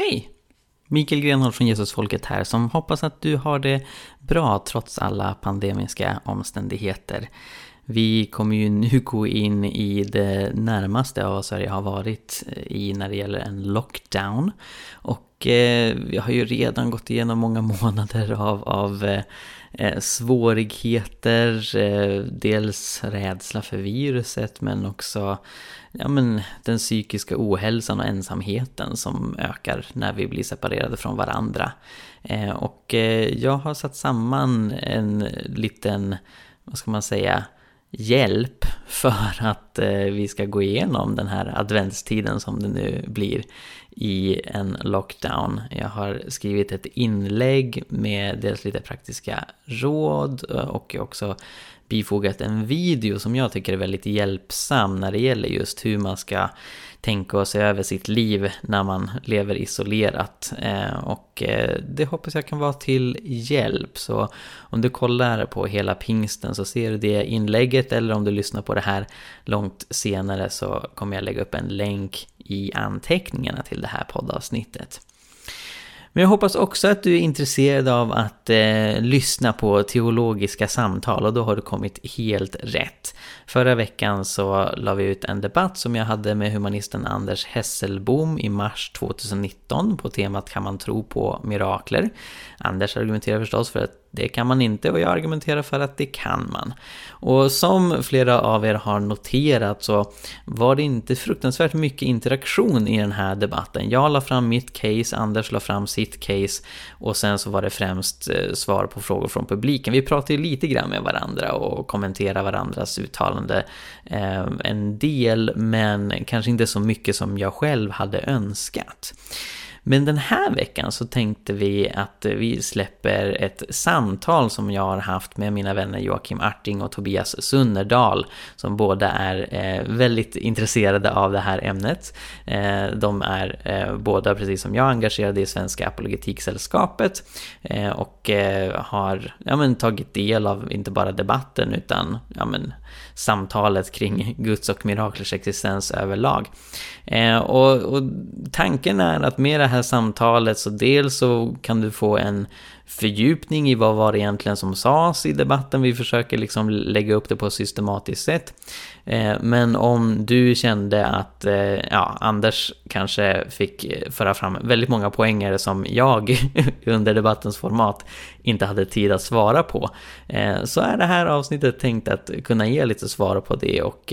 Hej! Mikael Grenholm från Jesusfolket här som hoppas att du har det bra trots alla pandemiska omständigheter. Vi kommer ju nu gå in i det närmaste av vad Sverige har varit eh, i när det gäller en lockdown. Och och eh, vi har ju redan gått igenom många månader av, av eh, eh, svårigheter, eh, dels rädsla för viruset men också ja, men, den psykiska ohälsan och ensamheten som ökar när vi blir separerade från varandra. Eh, och eh, jag har satt samman en liten, vad ska man säga, hjälp för att eh, vi ska gå igenom den här adventstiden som det nu blir i en lockdown. Jag har skrivit ett inlägg med dels lite praktiska råd eh, och också bifogat en video som jag tycker är väldigt hjälpsam när det gäller just hur man ska tänka och se över sitt liv när man lever isolerat. Eh, och eh, det hoppas jag kan vara till hjälp. Så om du kollar på hela pingsten så ser du det inlägget eller om du lyssnar på det här långt senare så kommer jag lägga upp en länk i anteckningarna till det här poddavsnittet. Men jag hoppas också att du är intresserad av att eh, lyssna på teologiska samtal och då har du kommit helt rätt. Förra veckan så la vi ut en debatt som jag hade med humanisten Anders Hesselbom i mars 2019 på temat Kan man tro på mirakler? Anders argumenterar förstås för att det kan man inte och jag argumenterar för att det kan man. Och som flera av er har noterat så var det inte fruktansvärt mycket interaktion i den här debatten. Jag la fram mitt case, Anders la fram sitt case och sen så var det främst eh, svar på frågor från publiken. Vi pratade lite grann med varandra och kommenterade varandras uttalanden fortfarande eh, en del men kanske inte så mycket som jag själv hade önskat. Men den här veckan så tänkte vi att eh, vi släpper ett samtal som jag har haft med mina vänner Joakim Arting och Tobias Sunnerdal som båda är eh, väldigt intresserade av det här ämnet. Eh, de är båda, precis som jag, engagerade i Svenska Apologetiksällskapet och har ja, men, tagit del av inte bara debatten utan ja, men, samtalet kring Guds och miraklers existens överlag. Och, och, tanken är att med det här samtalet så dels så kan du få en fördjupning i vad var det egentligen som sades i debatten. Vi försöker liksom lägga upp det på ett systematiskt sätt. Eh, men om du kände att eh, ja, Anders kanske fick eh, föra fram väldigt många poänger som jag under debattens format inte hade tid att svara på. Så är det här avsnittet tänkt att kunna ge lite svar på det och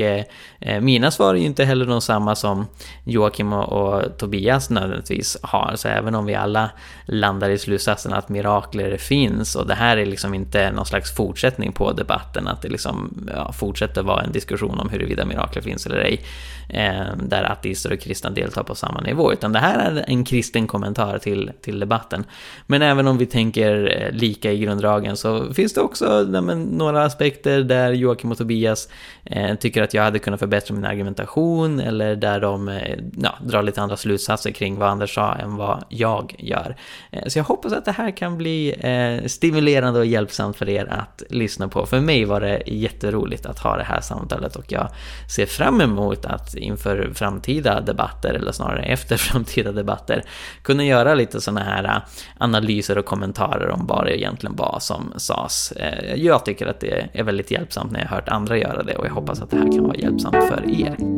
mina svar är ju inte heller de samma som Joakim och Tobias nödvändigtvis har. Så även om vi alla landar i slutsatsen att mirakler finns och det här är liksom inte någon slags fortsättning på debatten, att det liksom ja, fortsätter vara en diskussion om huruvida mirakler finns eller ej, eh, där ateister och kristna deltar på samma nivå, utan det här är en kristen kommentar till, till debatten. Men även om vi tänker eh, lika i grunddragen så finns det också men, några aspekter där Joakim och Tobias eh, tycker att jag hade kunnat förbättra min argumentation eller där de eh, ja, drar lite andra slutsatser kring vad Anders sa än vad jag gör. Eh, så jag hoppas att det här kan bli eh, stimulerande och hjälpsamt för er att lyssna på. För mig var det jätteroligt att ha det här samtalet och och jag ser fram emot att inför framtida debatter, eller snarare efter framtida debatter, kunna göra lite sådana här äh, analyser och kommentarer om vad det egentligen var som sades. Eh, jag tycker att det är väldigt hjälpsamt när jag har hört andra göra det och jag hoppas att det här kan vara hjälpsamt för er.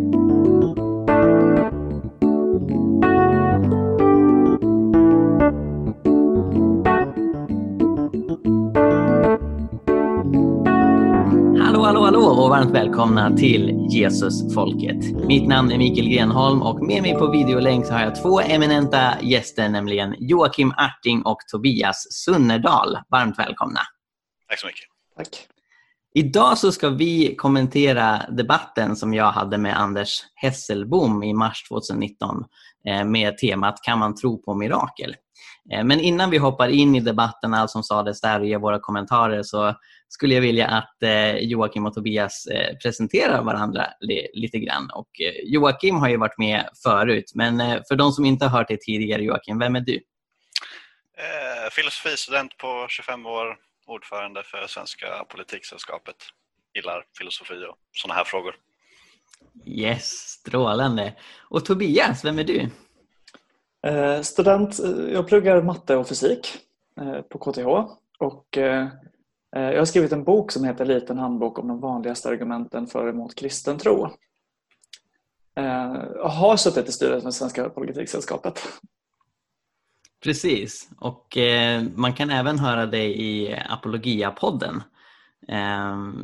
Hallå, och varmt välkomna till Jesusfolket. Mitt namn är Mikael Grenholm och med mig på videolänk så har jag två eminenta gäster, nämligen Joakim Arting och Tobias Sunnerdal. Varmt välkomna. Tack så mycket. Tack. Idag så ska vi kommentera debatten som jag hade med Anders Hesselbom i mars 2019 eh, Eh, med temat Kan man tro på mirakel? Eh, men innan vi hoppar in i debatten, allt som sades där och ger våra kommentarer så skulle jag vilja att eh, Joakim och Tobias presenterar varandra lite grann. Och Joakim har ju varit med förut, men för de som inte har hört dig tidigare, Joakim, vem är du? Eh, filosofistudent på 25 år, ordförande för Svenska politiksällskapet. Gillar filosofi och sådana här frågor. Yes, strålande. Och Tobias, vem är du? Eh, student, jag pluggar matte och fysik på KTH och jag har skrivit en bok som heter Liten handbok om de vanligaste argumenten för och emot kristen tro. Jag har suttit i styrelsen för Svenska politiksällskapet. Precis, och man kan även höra dig i Apologia-podden Eh,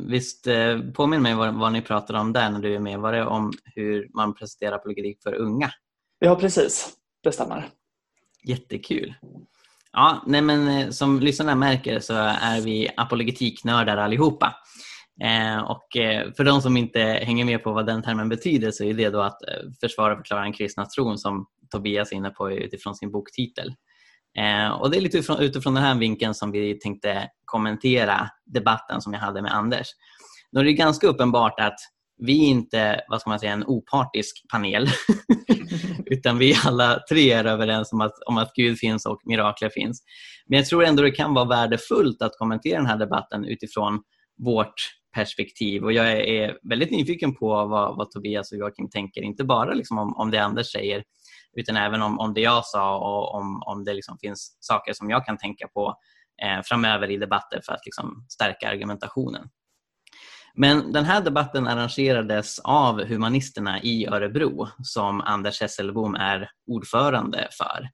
visst, eh, påminn mig vad, vad ni pratade om där när du är med. Var det om hur man presenterar apologetik för unga? Ja, precis. Det stämmer. Jättekul. Ja, nej men, eh, som lyssnarna märker så är vi apologetiknördar allihopa. Eh, och för de som inte hänger med på vad den termen betyder så är det då att eh, försvara och förklara den kristna tron som Tobias är inne på utifrån sin boktitel. Eh, och Det är lite utifrån, utifrån den här vinkeln som vi tänkte kommentera debatten som jag hade med Anders. Då är det ganska uppenbart att vi inte vad ska man säga, en opartisk panel utan vi alla tre är överens om att, om att Gud finns och mirakler finns. Men jag tror ändå det kan vara värdefullt att kommentera den här debatten utifrån vårt perspektiv och jag är väldigt nyfiken på vad, vad Tobias och Joakim tänker, inte bara liksom om, om det Anders säger utan även om, om det jag sa och om, om det liksom finns saker som jag kan tänka på eh, framöver i debatter för att liksom stärka argumentationen. Men den här debatten arrangerades av Humanisterna i Örebro som Anders Hesselbom är ordförande för.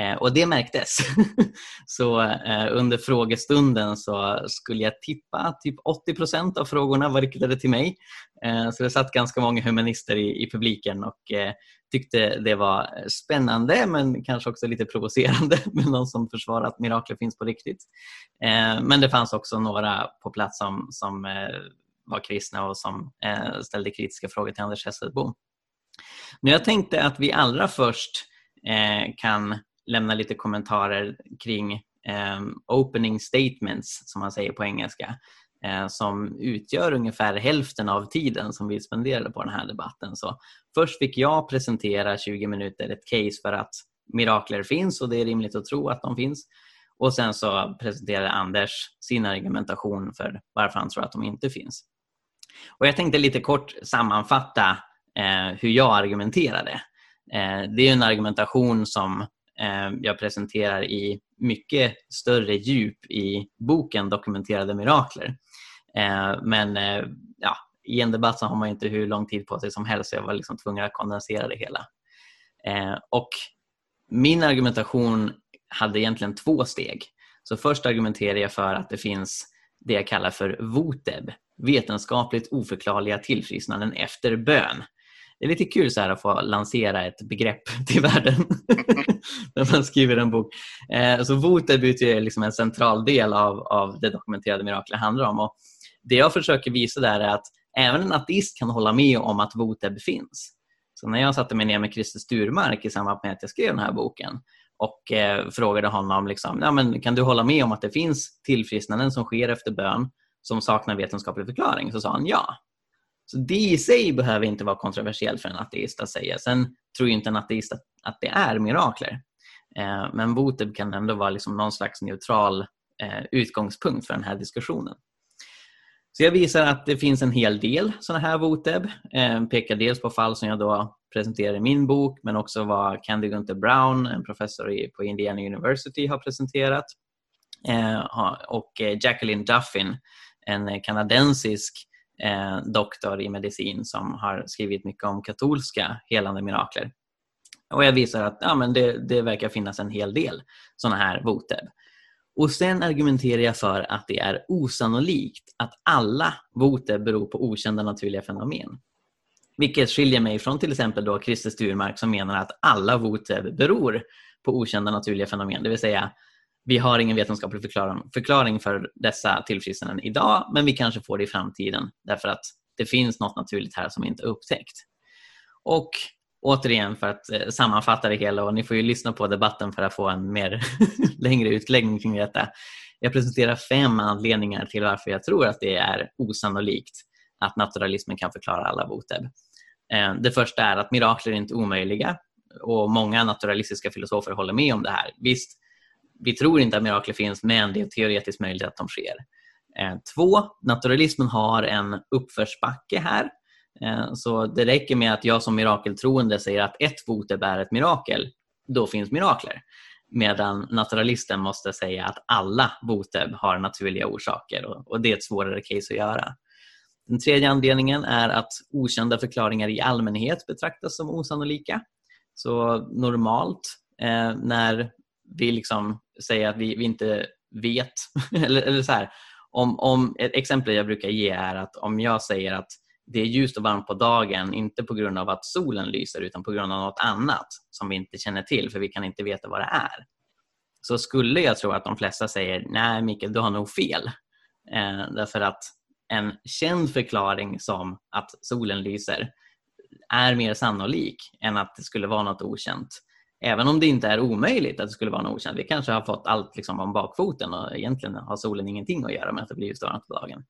Eh, och det märktes. så eh, under frågestunden så skulle jag tippa att typ 80% av frågorna var riktade till mig. Eh, så det satt ganska många humanister i, i publiken och eh, tyckte det var spännande men kanske också lite provocerande med någon som försvarar att mirakler finns på riktigt. Eh, men det fanns också några på plats som, som eh, var kristna och som eh, ställde kritiska frågor till Anders Hesselbom. Men jag tänkte att vi allra först eh, kan lämna lite kommentarer kring eh, opening statements som man säger på engelska eh, som utgör ungefär hälften av tiden som vi spenderade på den här debatten. Så först fick jag presentera 20 minuter ett case för att mirakler finns och det är rimligt att tro att de finns. Och sen så presenterade Anders sin argumentation för varför han tror att de inte finns. Och Jag tänkte lite kort sammanfatta eh, hur jag argumenterade. Eh, det är en argumentation som Ehm, jag presenterar i mycket större djup i boken Dokumenterade mirakler. Ehm, men eh, ja, i en debatt så har man inte hur lång tid på sig som helst så jag var liksom tvungen att kondensera det hela. Ehm, och min argumentation hade egentligen två steg. Så först argumenterar jag för att det finns det jag kallar för VOTEB, vetenskapligt oförklarliga tillfrisknanden efter bön det är lite kul så här att få lansera ett begrepp till världen när man skriver en bok. Eh, så Voteb är liksom en central del av, av det dokumenterade miraklet handlar om. Och det jag försöker visa där är att även en ateist kan hålla med om att Voteb finns. Så när jag satte mig ner med Christer Sturmark i samband med att jag skrev den här boken och eh, frågade honom liksom, ja, men kan du hålla med om att det finns tillfrisknanden som sker efter bön som saknar vetenskaplig förklaring? Så sa han ja. Så det i sig behöver inte vara kontroversiellt för en ateist att säga. Sen tror inte en ateist att, att det är mirakler. Eh, men Voteb kan ändå vara liksom någon slags neutral eh, utgångspunkt för den här diskussionen. Så jag visar att det finns en hel del sådana här Voteb. Eh, pekar dels på fall som jag då presenterar i min bok men också vad Candy Gunther Brown, en professor på Indiana University, har presenterat. Eh, och eh, Jacqueline Duffin, en eh, kanadensisk eh, doktor i medicin som har skrivit mycket om katolska helande mirakler. Och jag visar att ja, men det, det verkar finnas en hel del sådana här voteb. Och sen argumenterar jag för att det är osannolikt att alla voteb beror på okända naturliga fenomen. Vilket skiljer mig från till exempel då Christer Sturmark som menar att alla voteb beror på okända naturliga fenomen. Det vill säga vi har ingen vetenskaplig förklaring, för dessa tillfrisknanden idag men vi kanske får det i framtiden därför att det finns något naturligt här som inte är upptäckt. Och återigen för att eh, sammanfatta det hela och ni får ju lyssna på debatten för att få en mer längre utläggning kring detta. Jag presenterar fem anledningar till varför jag tror att det är osannolikt att naturalismen kan förklara alla boteb. Eh, det första är att mirakler är inte omöjliga och många naturalistiska filosofer håller med om det här. Visst, vi tror inte att mirakler finns, men det är teoretiskt möjligt att de sker. Eh, två, naturalismen har en uppförsbacke här. Eh, så det räcker med att jag som mirakeltroende säger att ett voteb är ett mirakel då finns mirakler. Medan naturalisten måste säga att alla boteb har naturliga orsaker och, och det är ett svårare case att göra. Den tredje anledningen är att okända förklaringar i allmänhet betraktas som osannolika. Så normalt eh, när vi liksom Säga att vi, vi inte vet, eller, eller så här, om, om, ett exempel jag brukar ge är att om jag säger att det är ljust och varmt på dagen, inte på grund av att solen lyser utan på grund av något annat som vi inte känner till för vi kan inte veta vad det är. Så skulle jag tro att de flesta säger nej Mikael, du har nog fel. Eh, därför att en känd förklaring som att solen lyser är mer sannolik än att det skulle vara något okänt. Även om det inte är omöjligt att det skulle vara en okänt. Vi kanske har fått allt liksom om bakfoten och egentligen har solen ingenting att göra med att det blir varmt på dagen.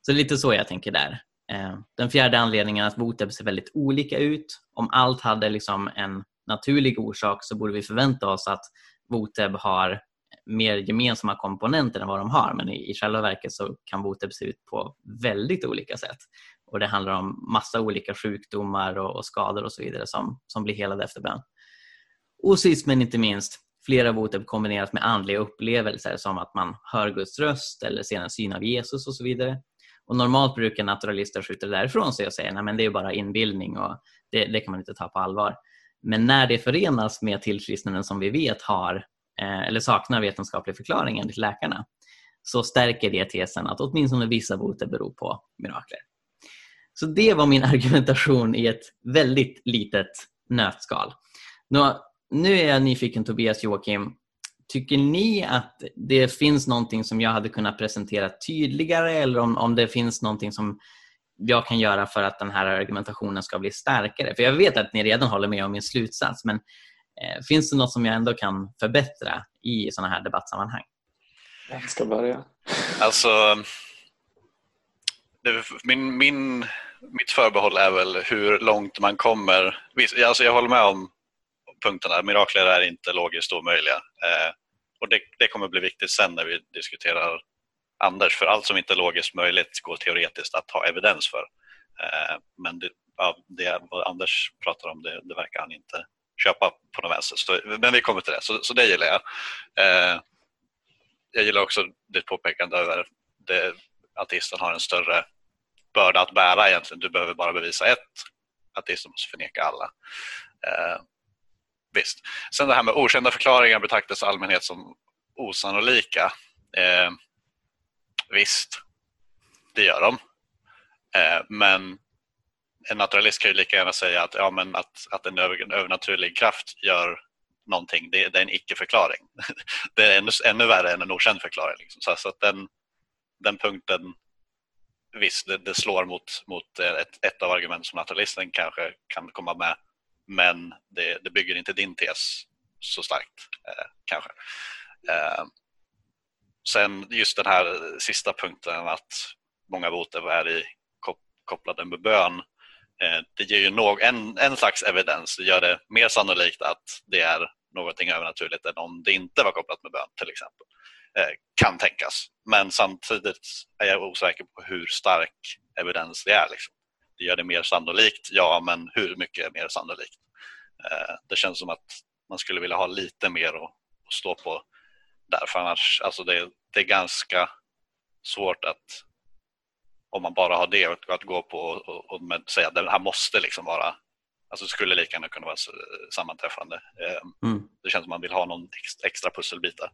Så det är lite så jag tänker där. Eh, den fjärde anledningen är att Voteb ser väldigt olika ut. Om allt hade liksom en naturlig orsak så borde vi förvänta oss att Voteb har mer gemensamma komponenter än vad de har men i, i själva verket så kan Voteb se ut på väldigt olika sätt. Och Det handlar om massa olika sjukdomar och, och skador och så vidare som, som blir helade efter bön. Och sist men inte minst, flera Voteb kombineras med andliga upplevelser som att man hör Guds röst eller ser en syn av Jesus och så vidare. Och Normalt brukar naturalister skjuta det därifrån sig och säga att det är bara inbildning och det, det, kan man inte ta på allvar. Men när det förenas med tillfrisknanden som vi vet har eh, eller saknar vetenskaplig förklaring enligt läkarna så stärker det tesen att åtminstone vissa boter beror på mirakler. Så det var min argumentation i ett väldigt litet nötskal. Nu, nu är jag nyfiken Tobias Joakim. Tycker ni att det finns någonting som jag hade kunnat presentera tydligare eller om, om det finns någonting som jag kan göra för att den här argumentationen ska bli starkare? För jag vet att ni redan håller med om min slutsats men eh, finns det något som jag ändå kan förbättra i sådana här debattsammanhang? Vem ska börja? Alltså, det, min, min, mitt förbehåll är väl hur långt man kommer. Alltså jag håller med om punkterna. Mirakler är inte logiskt omöjliga. Eh, och det, det, kommer bli viktigt sen när vi diskuterar Anders, för allt som inte är logiskt möjligt går teoretiskt att ha evidens för. Eh, men det, ja, det vad Anders pratar om, det, det, verkar han inte köpa på något vänster. Så, men vi kommer till det, så, så det gillar jag. Eh, jag gillar också ditt påpekande över det, ateisten har en större börda att bära egentligen. Du behöver bara bevisa ett, ateisten måste förneka alla. Eh, visst. Sen det här med okända förklaringar betraktas i allmänhet som osannolika. Eh, visst, det gör de. Eh, men en naturalist kan ju lika gärna säga att, ja, men att, att en, över, en övernaturlig kraft gör någonting, det, det är en icke-förklaring. Det är ännu, ännu värre än en okänd förklaring. Liksom. Så, så, att den, den punkten, visst, det, det slår mot, mot ett, ett av argumenten som naturalisten kanske kan komma med men det, det bygger inte din tes så starkt eh, kanske. Eh, sen just den här sista punkten att många voter är i, kopplade med bön. Eh, det ger ju någ, en, en slags evidens, det gör det mer sannolikt att det är någonting övernaturligt än om det inte var kopplat med bön till exempel. Eh, kan tänkas, men samtidigt är jag osäker på hur stark evidens det är. Liksom det gör det mer sannolikt. Ja, men hur mycket mer sannolikt? Eh, det känns som att man skulle vilja ha lite mer att, stå på där. För annars, alltså det, det är ganska svårt att om man bara har det att gå på och, och säga att det här måste liksom vara Alltså skulle lika gärna kunna vara sammanträffande. Eh, mm. Det känns som att man vill ha någon extra pusselbitar.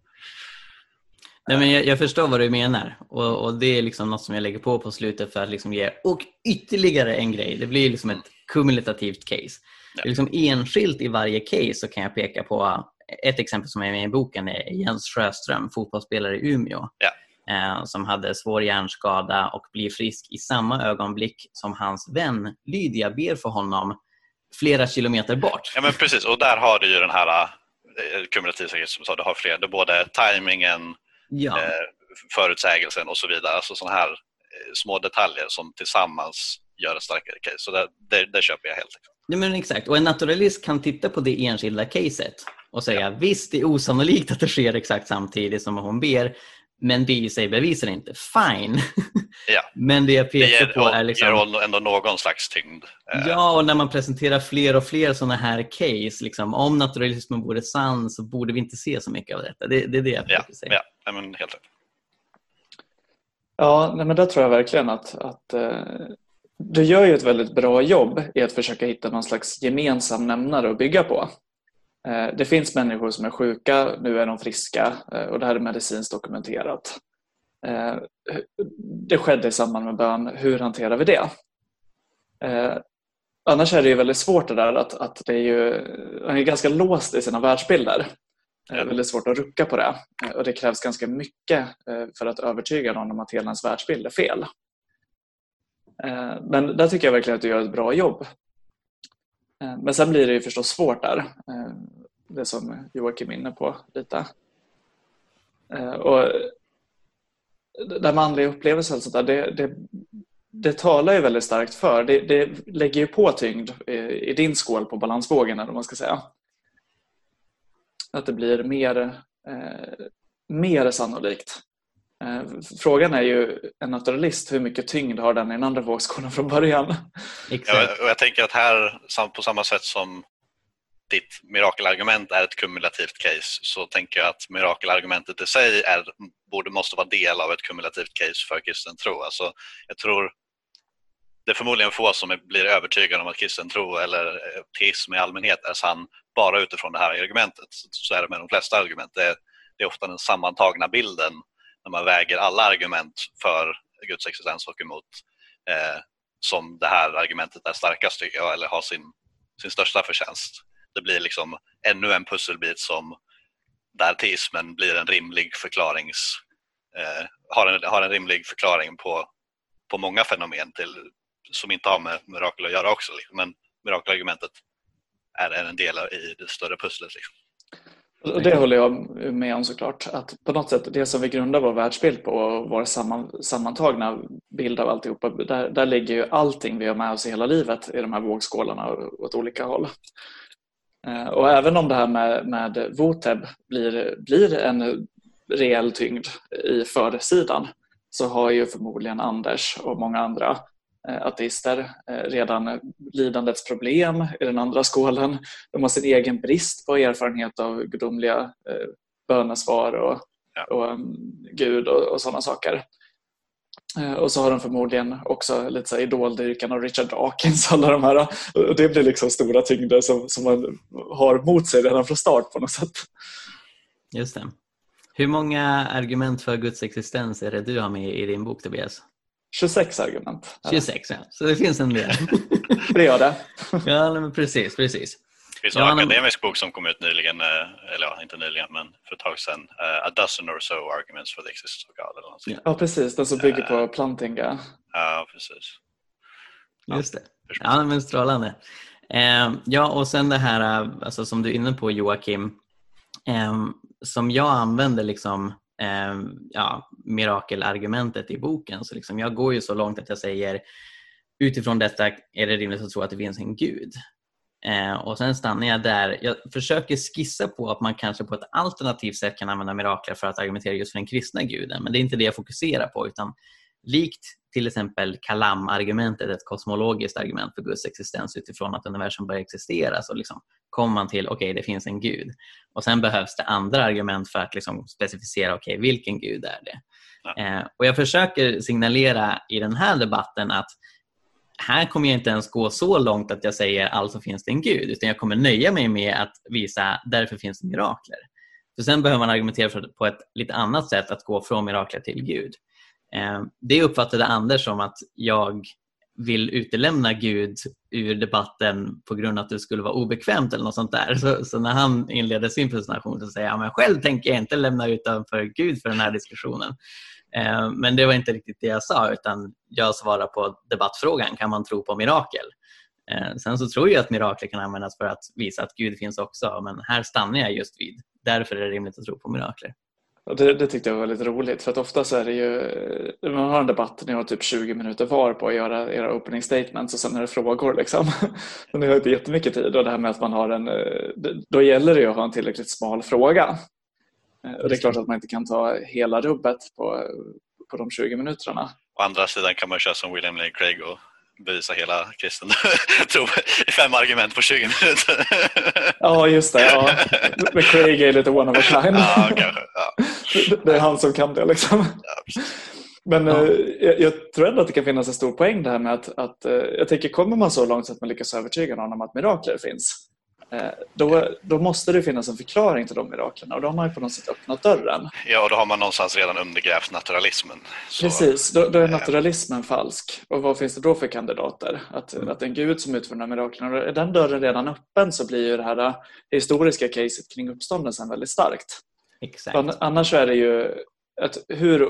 Nej, men jag, jag, förstår vad du menar och, och, det är liksom något som jag lägger på på slutet för att liksom ge och ytterligare en grej. Det blir liksom ett kumulativt case. Ja. Liksom enskilt i varje case så kan jag peka på ett exempel som är med i boken är Jens Sjöström, fotbollsspelare i Umeå. Ja. Eh, som hade svår hjärnskada och blir frisk i samma ögonblick som hans vän Lydia ber för honom flera kilometer bort. Ja men precis och där har du ju den här eh, kumulativa som du sa, du har fler, du både tajmingen, ja. eh, förutsägelsen och så vidare. Alltså sådana här eh, små detaljer som tillsammans gör ett starkare case. Så det, det, det köper jag helt. Ja, men exakt. Och en naturalist kan titta på det enskilda caset och säga ja. visst, det är osannolikt att det sker exakt samtidigt som hon ber, men det i sig bevisar inte. Fine! Ja. men det jag Det pekar ger, på är liksom... ger ändå någon slags tyngd. Eh, Ja, och när man presenterar fler och fler sådana här case, liksom, om naturalismen vore sann så borde vi inte se så mycket av detta. Det, det är det jag Ja, försöker säga. ja nej, men helt rätt. Ja, nej, men där tror jag verkligen att, att eh, du gör ju ett väldigt bra jobb i att försöka hitta någon slags gemensam nämnare att bygga på. Eh, det finns människor som är sjuka, nu är de friska eh, och det här är medicinskt dokumenterat. Eh, det skedde i samband med bön, hur hanterar vi det? Annars är det ju väldigt svårt det där att, att det är ju, han är ganska låst i sina världsbilder. Det är väldigt svårt att rucka på det och det krävs ganska mycket för att övertyga någon om att hela ens världsbild är fel. Men där tycker jag verkligen att du gör ett bra jobb. Eh, men sen blir det ju förstås svårt där. Eh, det som Joakim är inne på lite. Eh, och det där med andliga sånt där, det, det, det talar ju väldigt starkt för. Det, det lägger ju på tyngd i, i din skål på balansvågen, eller vad man ska säga. Att det blir mer, eh, mer sannolikt. Eh, Frågan är ju en naturalist, hur mycket tyngd har den i den andra vågskålen från början? Exakt. Ja, och jag tänker att här, på samma sätt som ditt mirakelargument är ett kumulativt case så tänker jag att mirakelargumentet i sig är, borde, måste vara del av ett kumulativt case för kristen tro. Alltså, jag tror det är förmodligen få som är- blir övertygade om att kristen tro eller teism i allmänhet är sann bara utifrån det här argumentet. Så- Så är det med de flesta argument. Det är, det är ofta den sammantagna bilden när man väger alla argument för Guds existens och emot eh, som det här argumentet är starkast tycker jag, eller har sin, sin största förtjänst. Det blir liksom ännu en pusselbit som där teismen blir en rimlig förklarings eh, har, en, har en rimlig förklaring på, på många fenomen till, som inte har med mirakel att göra också. Liksom. Men mirakelargumentet är en del i det större pusslet. Liksom. Och det håller jag med om såklart. Att på något sätt, det som vi grundar vår världsbild på och vår samman, sammantagna bild av alltihopa, där, där ligger ju allting vi har med oss i hela livet i de här vågskålarna åt olika håll. Eh, och även om det här med, med Voteb blir, blir en reell tyngd i försidan så har ju förmodligen Anders och många andra ateister eh, redan lidandets problem i den andra skålen. De har sin egen brist på erfarenhet av gudomliga eh, bönesvar och, Ja. och um, Gud och, och sådana saker. Eh, Och så har de förmodligen också lite så idoldyrkan av Richard Dawkins. Alla de här, och det blir liksom stora tyngder som, som man har mot sig redan från start på något sätt. Just det. Hur många argument för Guds existens är det du har med i din bok Tobias? 26 argument. 26, ja. Så det finns en del. Det gör det. ja, men precis, precis. Det finns Ja, en men- akademisk bok som kom ut nyligen, eh, eller ja, inte nyligen, men för ett tag sedan. eh, A dozen or so arguments for the existence of God. Eller. Ja. Ja, precis. Den som bygger på Plantinga. Ja, precis. Just det. Ja, men strålande. Eh, ja, och sen det här eh, alltså, som du är inne på Joakim, eh, som jag använder liksom eh, ja, mirakelargumentet i boken. Så liksom, jag går ju så långt att jag säger utifrån detta är det rimligt att tro att det finns en gud. Eh, och sen stannar jag där. Jag försöker skissa på att man kanske på ett alternativt sätt kan använda mirakler för att argumentera just för den kristna guden. Men det är inte det jag fokuserar på utan likt till exempel Kalam-argumentet, ett kosmologiskt argument för Guds existens utifrån att universum börjar existera så liksom kommer man till okej, det finns en gud. Och sen behövs det andra argument för att liksom specificera okej, vilken gud är det? Ja. Eh, och jag försöker signalera i den här debatten att här kommer jag inte ens gå så långt att jag säger alltså finns det en gud utan jag kommer nöja mig med att visa därför finns det mirakler. För sen behöver man argumentera på ett lite annat sätt att gå från mirakler till Gud. Eh, det uppfattade Anders som att jag vill utelämna Gud ur debatten på grund av att det skulle vara obekvämt eller något sånt där. Så, så när han inleder sin presentation så säger han men själv tänker jag inte lämna utanför Gud för den här diskussionen. Eh, Men det var inte riktigt det jag sa utan jag svarar på debattfrågan, kan man tro på mirakel? Eh, Sen så tror jag att mirakler kan användas för att visa att Gud finns också men här stannar jag just vid. Därför är det rimligt att tro på mirakler. Det, det tyckte jag var väldigt roligt för att ofta så är det ju, eh, man har en debatt, ni har typ 20 minuter var på att göra era opening statements och sen är det frågor liksom. Men ni har inte jättemycket tid och det här med att man har en, eh, då gäller det ju att ha en tillräckligt smal fråga. Och det är klart att man inte kan ta hela rubbet på, på de 20 minuterna. Å andra sidan kan man köra som William Lane Craig och bevisa hela kristen tro i fem argument på 20 minuter. ja, just det. Ja. Men Craig är lite one of a kind. Ja, kanske, ja. Det är han som kan det. Liksom. Ja, Men Ja. eh, jag, jag tror ändå att det kan finnas en stor poäng det här med att, att eh, jag tänker kommer man så långt så att man lyckas övertyga någon om att mirakler finns då, då måste det finnas en förklaring till de miraklerna och då har man ju på något sätt öppnat dörren. ja, och då har man någonstans redan undergrävt naturalismen. Så, Precis, då, då är eh, naturalismen falsk. Och vad finns det då för kandidater? Att, att en gud som utför de här miraklerna, är den dörren redan öppen så blir ju det här eh, historiska caset kring uppståndelsen väldigt starkt. Exakt. An- Annars så är det ju att hur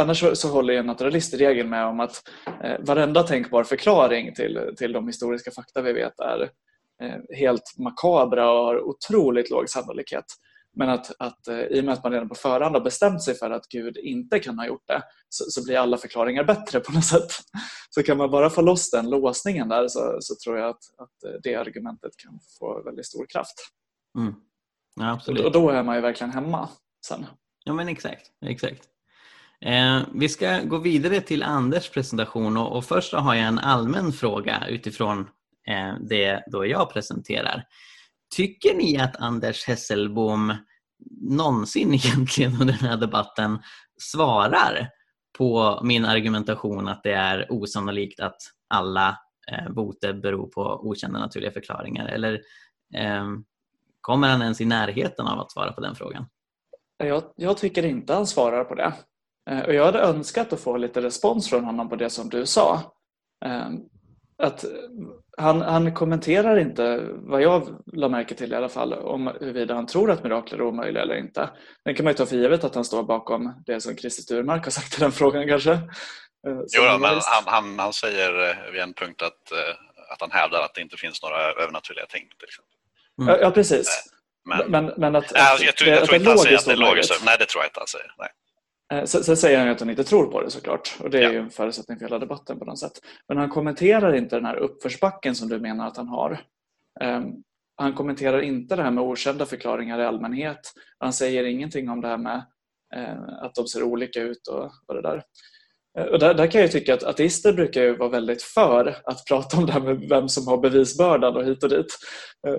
Annars så- håller ju en naturalist i regel med om att eh, varenda tänkbar förklaring till, till de historiska fakta vi vet är eh, helt makabra och har otroligt låg sannolikhet. Men att, att eh, i och med att man redan på förhand har bestämt sig för att Gud inte kan ha gjort det så, så blir alla förklaringar bättre på något sätt. Så kan man bara få loss den låsningen där så, så tror jag att, att eh, det argumentet kan få väldigt stor kraft. Mm. Ja, absolut. och då är man ju verkligen hemma sen. Ja men exakt. exakt. Eh, vi ska gå vidare till Anders presentation och, och först har jag en allmän fråga utifrån eh, Eh, det då jag presenterar. Tycker ni att Anders Hesselbom någonsin egentligen under den här debatten svarar på min argumentation att det är osannolikt att alla eh, boter beror på okända naturliga förklaringar? Eller eh, kommer han ens i närheten av att svara på den frågan? Jag, jag tycker inte han svarar på det. Eh, och jag hade önskat att få lite respons från honom på det som du sa. Eh, att han, han kommenterar inte, vad jag la märke till i alla fall, om huruvida han tror att mirakler är omöjliga eller inte. Den kan man ju ta för givet att han står bakom det som Christer Sturmark har sagt i den frågan kanske. Eh, Jo, då, men han, han, han säger eh, vid en punkt att, eh, att han hävdar att det inte finns några övernaturliga ting. Till exempel. Ja, ja, precis. Men, Men, men att, Nej, att jag, tror, jag att tror inte han säger att det är logiskt. Nej, det tror jag inte han säger. Nej. Eh, Sen, säger han att han inte tror på det såklart och det är Ja. ju en förutsättning för hela debatten på något sätt. Men han kommenterar inte den här uppförsbacken som du menar att han har. Ehm, han kommenterar inte det här med okända förklaringar i allmänhet. Han säger ingenting om det här med eh, att de ser olika ut och, och det där. Eh, Och där, där kan jag tycka att ateister brukar ju vara väldigt för att prata om det här med vem som har bevisbördan och hit och dit.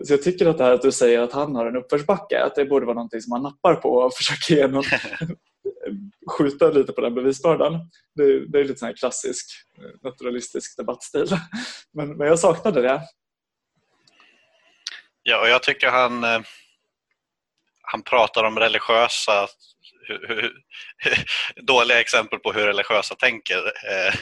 Så jag tycker att det här att du säger att han har en uppförsbacke, att det borde vara någonting som man nappar på och försöker ge någon, skjuta lite på den bevisbördan. Det, det är lite sån här klassisk eh, naturalistisk debattstil. Men, men jag saknade det. Ja, och jag tycker han, eh, han pratar om religiösa dåliga exempel på hur religiösa tänker. Eh,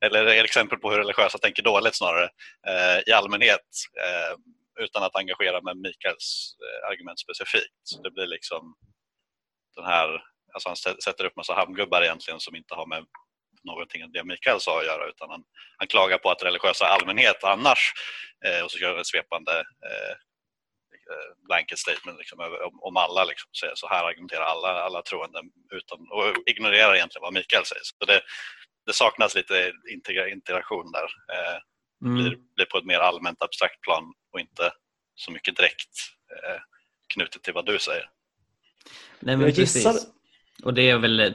eller exempel på hur religiösa tänker dåligt snarare eh, i allmänhet eh, utan att engagera med Mikaels eh, argument specifikt. Så det blir liksom den här, alltså han sä- sätter upp massa hamngubbar egentligen som inte har med någonting av det Mikael sa att göra utan han, han klagar på att religiösa allmänhet annars eh, och så gör han ett svepande eh, eh, blanket statement liksom, om, om alla. Liksom, säger så här argumenterar alla, alla troende utan, och ignorerar egentligen vad Mikael säger. Så det, det saknas lite integra- interaktion där. Eh, Mm. blir, blir på ett mer allmänt abstrakt plan och inte så mycket direkt eh, knutet till vad du säger. Nej, men Jag gissar- precis. Och det är väl eh,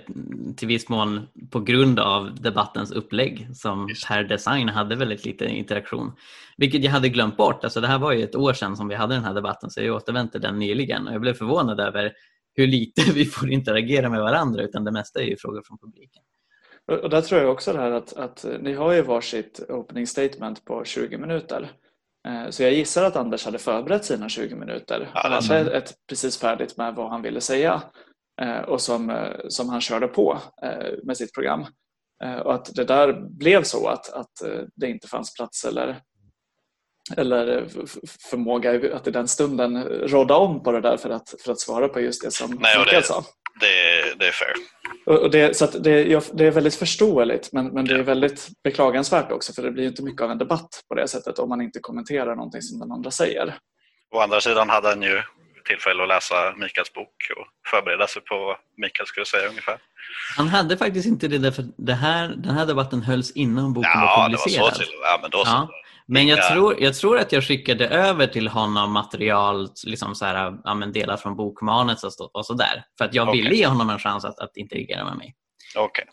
till viss mån på grund av debattens upplägg som Just. per design hade väldigt lite interaktion. Vilket jag hade glömt bort. Alltså det här var ju ett år sedan som vi hade den här debatten så jag återvände till den nyligen och jag blev förvånad över hur lite vi får interagera med varandra utan det mesta är ju frågor från publiken. Och där tror jag också det här att, att ni har ju varsitt opening statement på 20 minuter. Eh, Så jag gissar att Anders hade förberett sina 20 minuter. Han hade ett precis färdigt med vad han ville säga och som, eh, som han körde på eh, med sitt program. Eh, Och att det där blev så att, att eh, det inte fanns plats eller, eller förmåga att i den stunden råda om på det där för att, för att svara på just det som Nej, Mikael det- sa. Det, det är fair. Och det, så det, det är väldigt förståeligt men, men det är väldigt beklagansvärt också för det blir ju inte mycket av en debatt på det sättet om man inte kommenterar någonting som den andra säger. Å andra sidan hade han ju tillfälle att läsa Mikaels bok och förbereda sig på vad Mikael skulle säga ungefär. Han hade faktiskt inte det därför det här, den här debatten hölls innan boken var Ja, det var så publicerad. till Ja, men då så. Ja. Men jag tror, jag tror att jag skickade över till honom material, liksom så här, ja, delar från bokmanus och, så, och sådär. För att jag Okej. ville ge honom en chans att, att interagera med mig. Okej.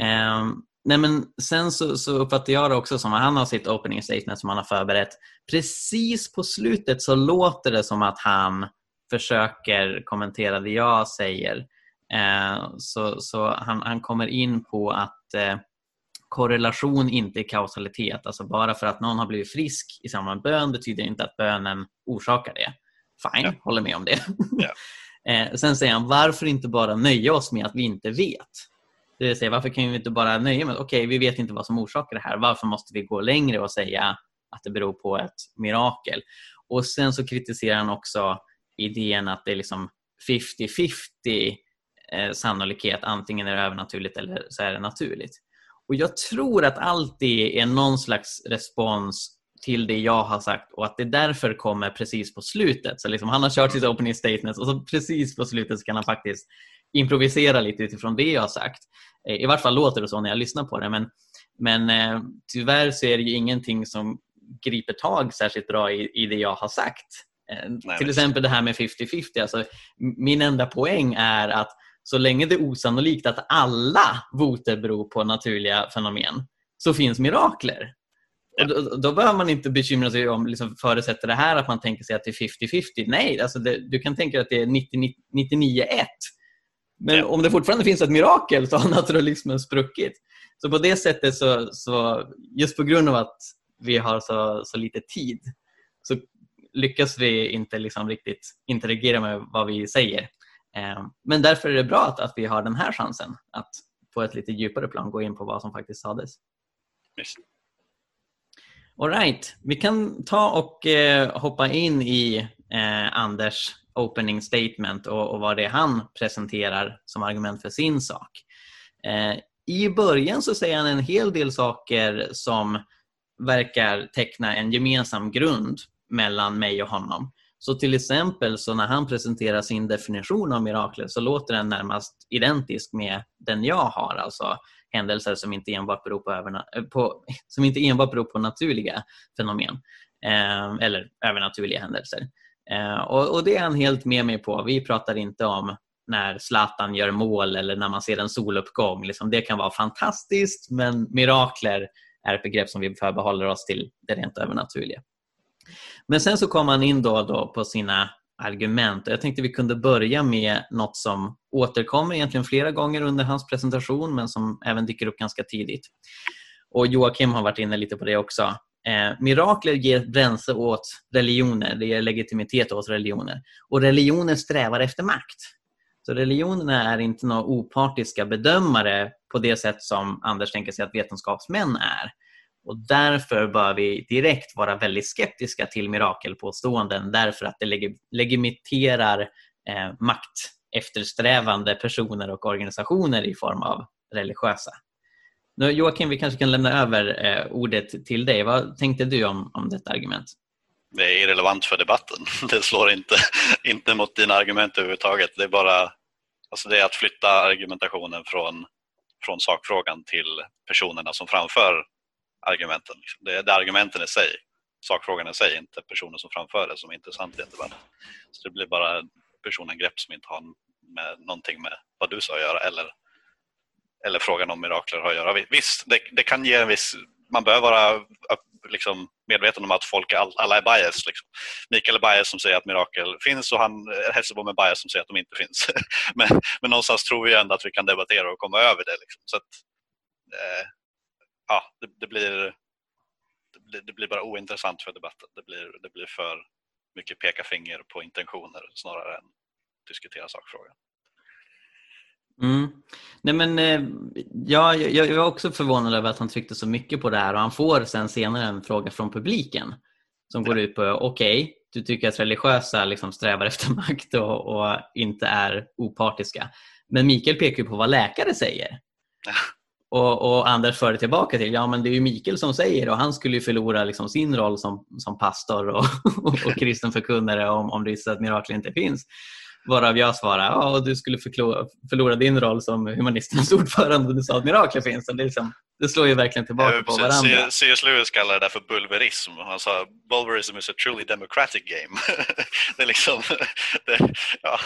Ehm, nej men sen så, så uppfattar jag det också som att han har sitt opening statement som han har förberett. Precis på slutet så låter det som att han försöker kommentera det jag säger. Ehm, så så han, han kommer in på att eh, korrelation inte är kausalitet. Alltså bara för att någon har blivit frisk i samband med bön betyder inte att bönen orsakar det. Fine, Ja. håller med om det. Ja. Eh, sen säger han, varför inte bara nöja oss med att vi inte vet? Det vill säga, varför kan vi inte bara nöja med att okej, vi vet inte vad som orsakar det här. Varför måste vi gå längre och säga att det beror på ett mirakel? Och sen så kritiserar han också idén att det är liksom 50-50 eh, sannolikhet. Antingen är det övernaturligt eller så är det naturligt. Och Jag tror att allt det är någon slags respons till det jag har sagt och att det därför kommer precis på slutet. Så liksom han har kört sitt opening statement och så precis på slutet så kan han faktiskt improvisera lite utifrån det jag har sagt. Eh, I vart fall låter det så när jag lyssnar på det. Men, men eh, tyvärr så är det ju ingenting som griper tag särskilt bra i, i det jag har sagt. Eh, Nej, till exempel det här med 50-50. Alltså, min enda poäng är att så länge det är osannolikt att alla voter beror på naturliga fenomen så finns mirakler. Ja. Då, då behöver man inte bekymra sig om, liksom, förutsätter det här att man tänker sig att det är 50-50. Nej, alltså det, du kan tänka dig att det är 90 99-1. Men om det fortfarande finns ett mirakel så har naturalismen spruckit. Så på det sättet, så, så just på grund av att vi har så, så lite tid, så lyckas vi inte liksom riktigt interagera med vad vi säger. Eh, Men därför är det bra att, att vi har den här chansen att på ett lite djupare plan gå in på vad som faktiskt sades. Visst. All right. Vi kan ta och eh, hoppa in i eh, Anders opening statement och, och vad det är han presenterar som argument för sin sak. Eh, I början så säger han en hel del saker som verkar teckna en gemensam grund mellan mig och honom. Så till exempel så när han presenterar sin definition av mirakler så låter den närmast identisk med den jag har, alltså händelser som inte enbart beror på, överna- eh, på, som inte enbart beror på naturliga fenomen eh, eller övernaturliga händelser. Eh, och, och det är han helt med mig på. Vi pratar inte om när Zlatan gör mål eller när man ser en soluppgång. Liksom, det kan vara fantastiskt men mirakler är ett begrepp som vi förbehåller oss till det rent övernaturliga. Men sen så kom han in då, då på sina argument. Jag tänkte vi kunde börja med något som återkommer egentligen flera gånger under hans presentation men som även dyker upp ganska tidigt. Och Joakim har varit inne lite på det också. Eh, mirakler ger bränsle åt religioner, det ger legitimitet åt religioner. Och religioner strävar efter makt. Så religionerna är inte några opartiska bedömare på det sätt som Anders tänker sig att vetenskapsmän är. Och därför bör vi direkt vara väldigt skeptiska till mirakelpåståenden därför att det leg- legitimerar eh, makt eftersträvande personer och organisationer i form av religiösa. Nu, Joakim, vi kanske kan lämna över eh, ordet till dig. Vad tänkte du om, om detta argument? Det är irrelevant för debatten. Det slår inte, inte mot dina argument överhuvudtaget. Det är bara alltså det är att flytta argumentationen från, från sakfrågan till personerna som framför argumenten. Det är, det är argumenten i sig, sakfrågan i sig, inte personen som framför det som är intressant i en debatt. Så det blir bara personangrepp som inte har med någonting med vad du sa att göra eller, eller frågan om mirakler har att göra. Visst, det, det kan ge en viss... Man bör vara liksom, medveten om att folk är, all- alla är bias. Liksom. Mikael är bias som säger att mirakel finns och han eh, Hesselbom är bias som säger att de inte finns. men, men någonstans tror vi ändå att vi kan debattera och komma över det. Liksom. Så att, eh, ja, det, det, blir, det, blir, det blir bara ointressant för debatten. Det blir, det blir för mycket peka finger på intentioner snarare än diskutera sakfrågan. Mm. Nej, men, eh, ja, jag, jag var också förvånad över att han tryckte så mycket på det här och han får sen senare en fråga från publiken som går ut på okej, du tycker att religiösa liksom strävar efter makt och, och inte är opartiska. Men Mikael pekar ju på vad läkare säger. Och, och Anders för det tillbaka till, ja men det är ju Mikael som säger och han skulle ju förlora liksom sin roll som, som pastor och, och, och kristen förkunnare om, om det visar att mirakler inte finns. Varav jag svarar, ja och du skulle förlora din roll som humanisternas ordförande om du sa att mirakler finns. Det, liksom, det slår ju verkligen tillbaka Ja, på varandra. C.S. Lewis kallar det där för bulverism. Han sa bulverism is a truly democratic game. det är liksom, det, ja,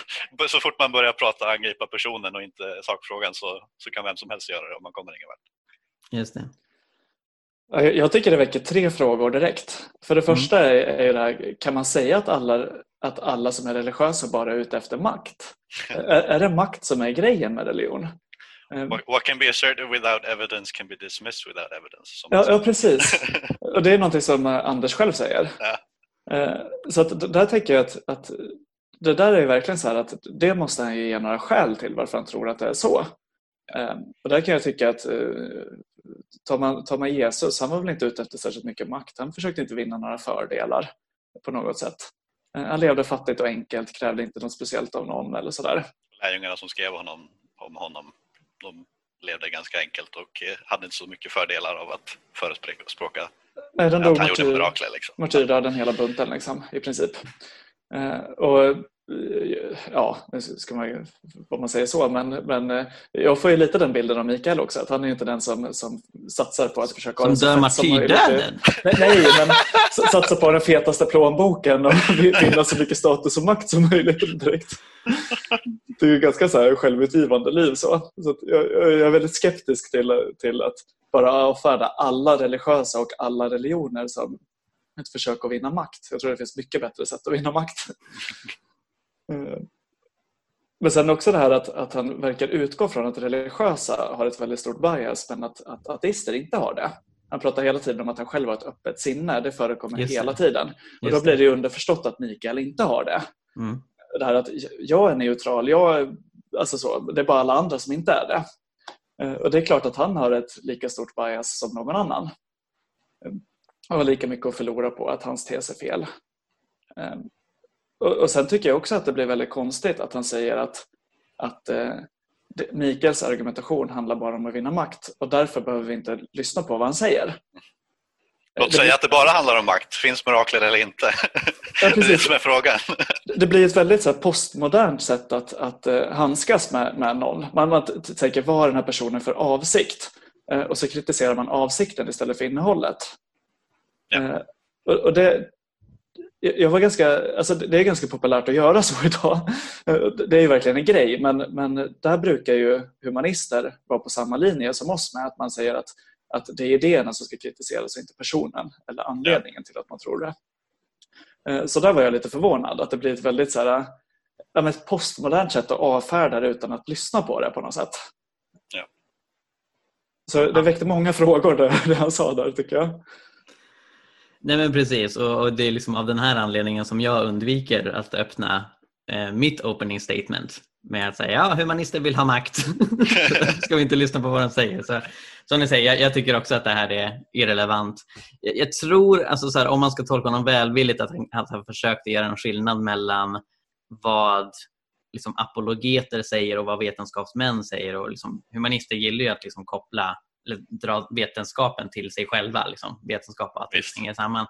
så fort man börjar prata angripa personen och inte sakfrågan så, så kan vem som helst göra det och man kommer ingen vart. Just det. Ja, jag- tycker det väcker tre frågor direkt. För det Mm. första är, är det här, kan man säga att alla, att alla som är religiösa bara är ute efter makt? är, är det makt som är grejen med religion? Eh, What, can be asserted without evidence can be dismissed without evidence. Ja, ja precis. Och det är någonting som eh, Anders själv säger. Ja. Eh, Så att där tänker jag att, att det där är verkligen så här att det måste han ge några skäl till varför han tror att det är så. Eh, Och där kan jag tycka att eh, tar man, tar man Jesus, han var väl inte ute efter särskilt mycket makt. Han försökte inte vinna några fördelar på något sätt. Eh, Han levde fattigt och enkelt, krävde inte något speciellt av någon eller sådär. Lärjungarna som skrev honom, om honom de levde ganska enkelt och eh, hade inte så mycket fördelar av att förespråka Nej, den att han gjorde martyr- mirakler. Liksom. martyrdöden hela bunten liksom, i princip. Eh, och ja, ska man om man säger så, men, men eh, jag får ju lite den bilden av Mikael också, att han är inte den som, som satsar på att försöka Som möjligt. martyrdöden. Nej, nej, men satsa på den fetaste plånboken och vinna så mycket status och makt som möjligt direkt. Det är ju ganska så här självutgivande liv. Så. Så jag, jag är väldigt skeptisk till, till att bara avfärda alla religiösa och alla religioner som ett försök att vinna makt. Jag tror det finns mycket bättre sätt att vinna makt. Eh, Men sen också det här att, att han verkar utgå från att religiösa har ett väldigt stort bias men att, att ateister inte har det. Han pratar hela tiden om att han själv har ett öppet sinne. Det förekommer Just det. hela tiden. Och då blir det. det underförstått att Mikael inte har det. Mm. Det här att jag är neutral, jag är, alltså så, det är bara alla andra som inte är det. Eh, Och det är klart att han har ett lika stort bias som någon annan. Eh, Och har lika mycket att förlora på att hans tes är fel. Och, och sen tycker jag också att det blir väldigt konstigt att han säger att, att eh, Mikaels argumentation handlar bara om att vinna makt och därför behöver vi inte lyssna på vad han säger. Låt säga blir- att det bara handlar om makt. Finns mirakler eller inte? Ja, det är det som är frågan. Det blir ett väldigt så här, postmodernt sätt att, att eh, handskas med, med någon. Man, man tänker vad har den här personen för avsikt? Eh, och så kritiserar man avsikten istället för innehållet. Ja. Eh, och, och det, jag var ganska, alltså det är ganska populärt att göra så idag. Det är ju verkligen en grej, men, men där brukar ju humanister vara på samma linje som oss med att man säger att, att det är idéerna som ska kritiseras och inte personen eller anledningen till att man tror det. Eh, Så där var jag lite förvånad att det blir ett väldigt så här, ett postmodernt sätt att avfärda det utan att lyssna på det på något sätt. Ja. Så det väckte många frågor det, det han sa där tycker jag. Nej men precis och, och det är liksom av den här anledningen som jag undviker att öppna eh, mitt opening statement med att säga ja, humanister vill ha makt. Ska vi inte lyssna på vad de säger. Så, som ni säger, jag, jag tycker också att det här är irrelevant. Jag, jag tror, alltså så här, om man ska tolka honom välvilligt, att han, att han försökte göra en skillnad mellan vad liksom, apologeter säger och vad vetenskapsmän säger. Och liksom, humanister gillar ju att liksom, koppla dra vetenskapen till sig själva. Liksom. Vetenskap och ateism hänger samman.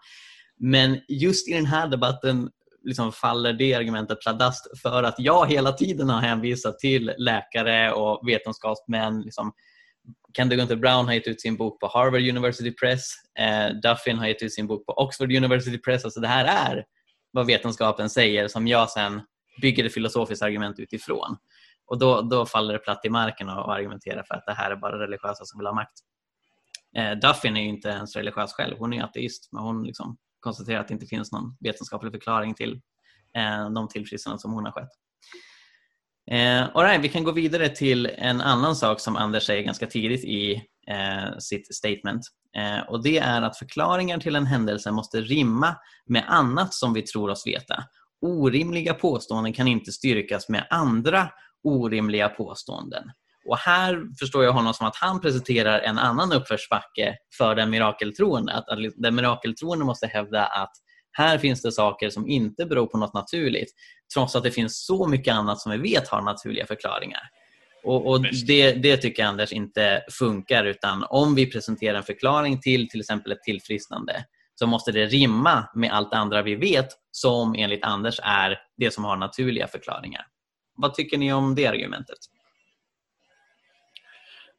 Men just i den här debatten liksom faller det argumentet pladask för att jag hela tiden har hänvisat till läkare och vetenskapsmän. Liksom, Candy Gunther Brown har gett ut sin bok på Harvard University Press. Eh, Duffin har gett ut sin bok på Oxford University Press. Alltså det här är vad vetenskapen säger som jag sen bygger ett filosofiskt argument utifrån. Och då, då faller det platt i marken och argumentera för att det här är bara religiösa som vill ha makt. Eh, Duffin är ju inte ens religiös själv. Hon är ateist, men hon liksom konstaterar att det inte finns någon vetenskaplig förklaring till eh, de tillfrisknanden som hon har skett. Eh, all right, vi kan gå vidare till en annan sak som Anders säger ganska tidigt i eh, sitt statement. Eh, och Det är att förklaringar till en händelse måste rimma med annat som vi tror oss veta. Orimliga påståenden kan inte styrkas med andra orimliga påståenden. Och Här förstår jag honom som att han presenterar en annan uppförsbacke för den mirakeltroende. Att, att den mirakeltroende måste hävda att här finns det saker som inte beror på något naturligt trots att det finns så mycket annat som vi vet har naturliga förklaringar. Och, och det, det tycker jag Anders inte funkar utan om vi presenterar en förklaring till till exempel ett tillfrisknande så måste det rimma med allt andra vi vet som enligt Anders är det som har naturliga förklaringar. Vad tycker ni om det argumentet?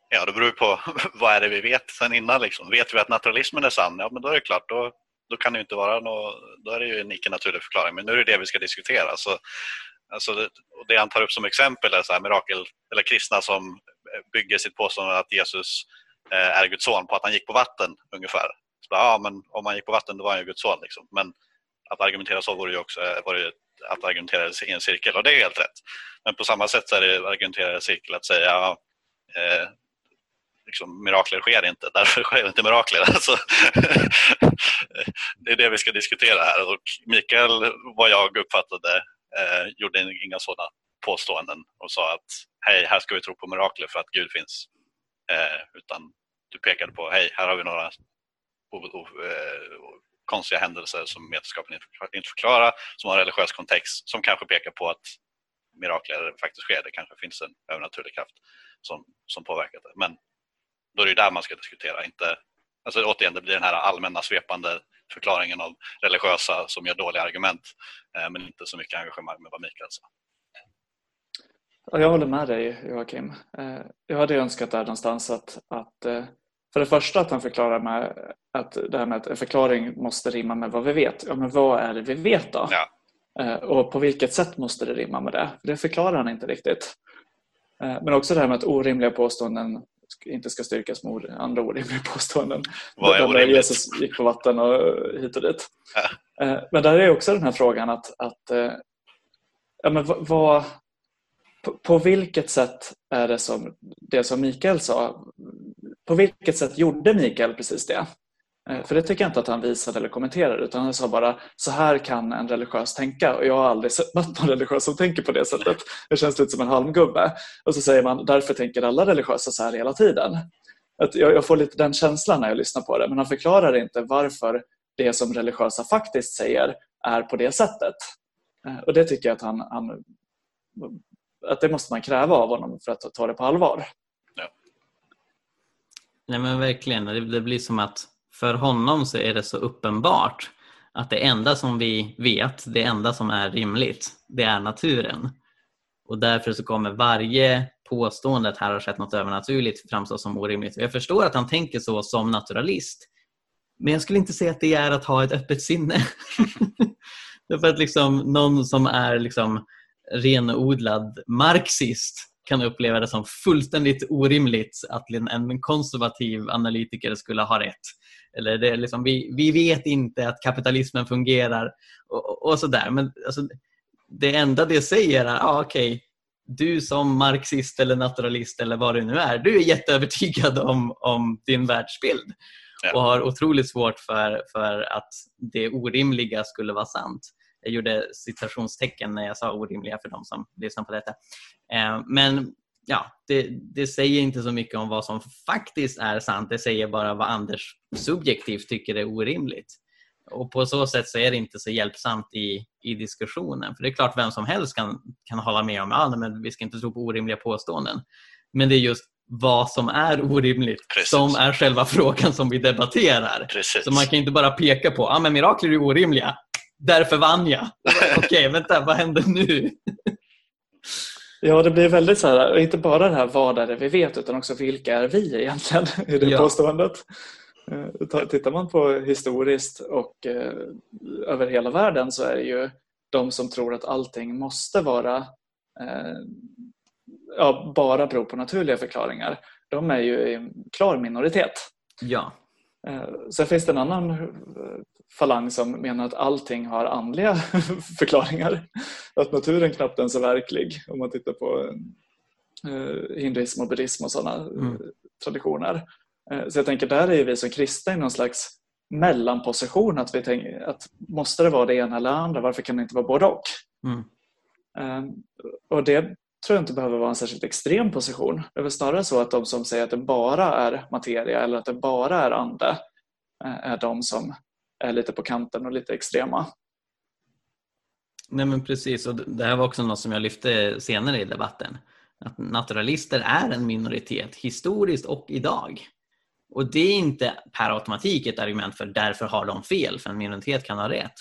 Ja, det beror på vad är det vi vet sen innan. Liksom. Vet vi att naturalismen är sann, ja men då är det klart, då, då kan det inte vara något, då är det ju en icke-naturlig förklaring. Men nu är det det vi ska diskutera. Så, alltså det, det han tar upp som exempel är så här mirakel, eller kristna som bygger sitt påstående att Jesus eh, är Guds son på att han gick på vatten ungefär. Så bara, ja, men om han gick på vatten då var han ju Guds son. Liksom. Men att argumentera så vore ju också eh, vore ju att argumentera i en cirkel och det är helt rätt. Men på samma sätt så är det att argumentera i en cirkel att säga eh, liksom, mirakler sker inte, därför sker inte mirakler. Alltså, det är det vi ska diskutera här. Och Mikael, vad jag uppfattade, eh, gjorde inga sådana påståenden och sa att hej, här ska vi tro på mirakler för att Gud finns. Eh, utan du pekade på, hej, här har vi några eh, konstiga händelser som vetenskapen inte förklarar, som har en religiös kontext, som kanske pekar på att mirakler faktiskt sker. Det kanske finns en övernaturlig kraft som, som påverkar det. Men då är det där man ska diskutera, inte Alltså återigen, det blir den här allmänna svepande förklaringen av religiösa som gör dåliga argument, eh, men inte så mycket engagemang med vad Mikael sa. Jag håller med dig Joakim. Eh, jag hade önskat där någonstans att, att eh, för det första att han förklarar med att det här med att en förklaring måste rimma med vad vi vet. Ja, men vad är det vi vet då? Ja. Och på vilket sätt måste det rimma med det? Det förklarar han inte riktigt. Men också det här med att orimliga påståenden inte ska styrkas med andra orimliga påståenden. Vad är orimligt? Jesus gick på vatten och hit och dit. Ja. Men där är också den här frågan att, att ja, men vad, på, på, vilket sätt är det som det som Mikael sa, på vilket sätt gjorde Mikael precis det? Eh, för det tycker jag inte att han visade eller kommenterade utan han sa bara så här kan en religiös tänka och jag har aldrig mött någon religiös som tänker på det sättet. Det känns lite som en halmgubbe. Och så säger man därför tänker alla religiösa så här hela tiden. Att jag, jag får lite den känslan när jag lyssnar på det men han förklarar inte varför det som religiösa faktiskt säger är på det sättet. Eh, och det tycker jag att han, han att det måste man kräva av honom för att ta det på allvar. Nej men verkligen, det blir som att för honom så är det så uppenbart att det enda som vi vet, det enda som är rimligt, det är naturen. Och därför så kommer varje påstående att här har skett något övernaturligt framstå som orimligt. Jag förstår att han tänker så som naturalist. Men jag skulle inte säga att det är att ha ett öppet sinne. Därför att liksom någon som är liksom renodlad marxist kan uppleva det som fullständigt orimligt att en konservativ analytiker skulle ha rätt. Eller det är liksom, vi, vi vet inte att kapitalismen fungerar och, och sådär. Men alltså, det enda det säger är, ah, okej, okay, du som marxist eller naturalist eller vad du nu är, du är jätteövertygad om, om din världsbild och har otroligt svårt för, för att det orimliga skulle vara sant. Jag gjorde citationstecken när jag sa orimliga för de som lyssnar på detta. Eh, men ja, det, det, säger inte så mycket om vad som faktiskt är sant. Det säger bara vad Anders subjektivt tycker är orimligt. Och på så sätt så är det inte så hjälpsamt i, i diskussionen. För det är klart vem som helst kan, kan hålla med om att ja, vi ska inte tro på orimliga påståenden. Men det är just vad som är orimligt Precis. som är själva frågan som vi debatterar. Precis. Så man kan inte bara peka på att ah, mirakler är orimliga. Därför vann jag. Okej, okay, vänta, vad händer nu? Ja, det blir väldigt så här, inte bara det här vad är det vi vet utan också vilka är vi egentligen i det ja. påståendet. Eh, tittar man på historiskt och eh, över hela världen så är det ju de som tror att allting måste vara eh, ja, bara bero på naturliga förklaringar. De är ju i klar minoritet. Ja. Sen finns det en annan falang som menar att allting har andliga förklaringar. Att naturen knappt ens är verklig om man tittar på eh, hinduism och buddhism och sådana eh, mm. traditioner. Eh, så jag tänker där är vi som kristna i någon slags mellanposition att vi tänker att måste det vara det ena eller andra, varför kan det inte vara både och? Mm. Och det tror jag inte behöver vara en särskilt extrem position. Det är väl snarare så att de som säger att det bara är materia eller att det bara är ande är de som är lite på kanten och lite extrema. Nej men precis, och det här var också något som jag lyfte senare i debatten. Att naturalister är en minoritet historiskt och idag. Och det är inte per automatik ett argument för därför har de fel, för en minoritet kan ha rätt.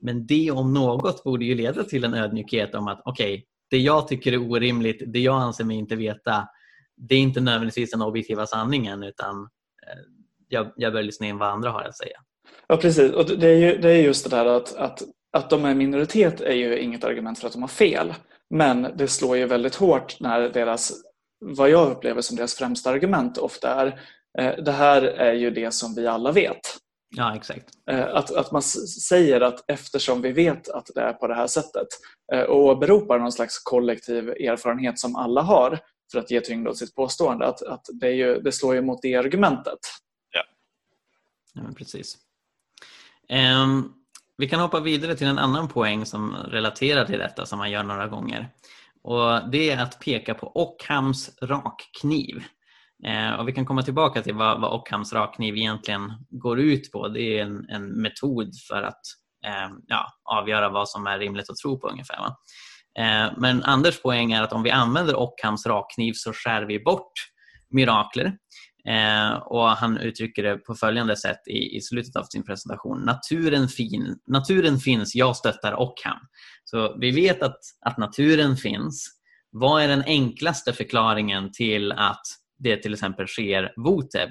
Men det om något borde ju leda till en ödmjukhet om att okej, okay, det jag tycker är orimligt, det jag anser mig inte veta, det är inte nödvändigtvis den objektiva sanningen utan eh, jag, jag bör lyssna in vad andra har att säga. Ja precis, och det är, ju, det är just det där att, att, att de är minoritet är ju inget argument för att de har fel. Men det slår ju väldigt hårt när deras, vad jag upplever som deras främsta argument ofta är eh, det här är ju det som vi alla vet. Ja, exakt. Eh, att, att man säger att eftersom vi vet att det är på det här sättet eh, och åberopar någon slags kollektiv erfarenhet som alla har för att ge tyngd åt sitt påstående, att, att det, ju, det slår ju mot det argumentet. Ja, ja precis. Um, vi kan hoppa vidare till en annan poäng som relaterar till detta som man gör några gånger. Och Det är att peka på Ockhams rakkniv. Eh, och vi kan komma tillbaka till vad, vad Ockhams rakkniv egentligen går ut på. Det är en, en metod för att eh, ja, avgöra vad som är rimligt att tro på ungefär. Eh, men Anders poäng är att om vi använder Ockhams rakkniv så skär vi bort mirakler. Eh, och Han uttrycker det på följande sätt i, i slutet av sin presentation. Naturen, fin, naturen finns, jag stöttar Ockham. Så vi vet att, att naturen finns. Vad är den enklaste förklaringen till att det till exempel sker Voteb?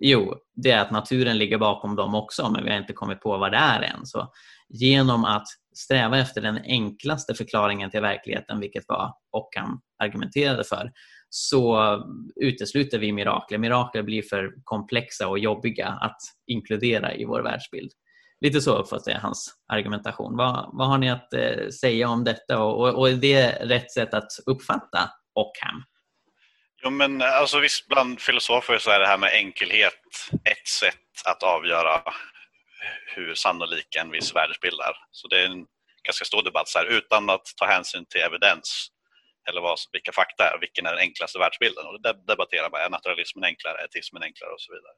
Jo, det är att naturen ligger bakom dem också, men vi har inte kommit på vad det är än. Så genom att sträva efter den enklaste förklaringen till verkligheten, vilket var Ockham argumenterade för, så utesluter vi mirakler. Mirakler blir för komplexa och jobbiga att inkludera i vår världsbild. Lite så uppfattar jag hans argumentation. Vad, vad har ni att eh, säga om detta och, och, och är det rätt sätt att uppfatta Ockham? Jo, men alltså visst, bland filosofer så är det här med enkelhet ett sätt att avgöra hur sannolik en viss världsbild är. Så det är en ganska stor debatt så här, utan att ta hänsyn till evidens eller vad, vilka fakta är, vilken är den enklaste världsbilden? Och det debatterar man, är naturalismen enklare, är etismen enklare och så vidare.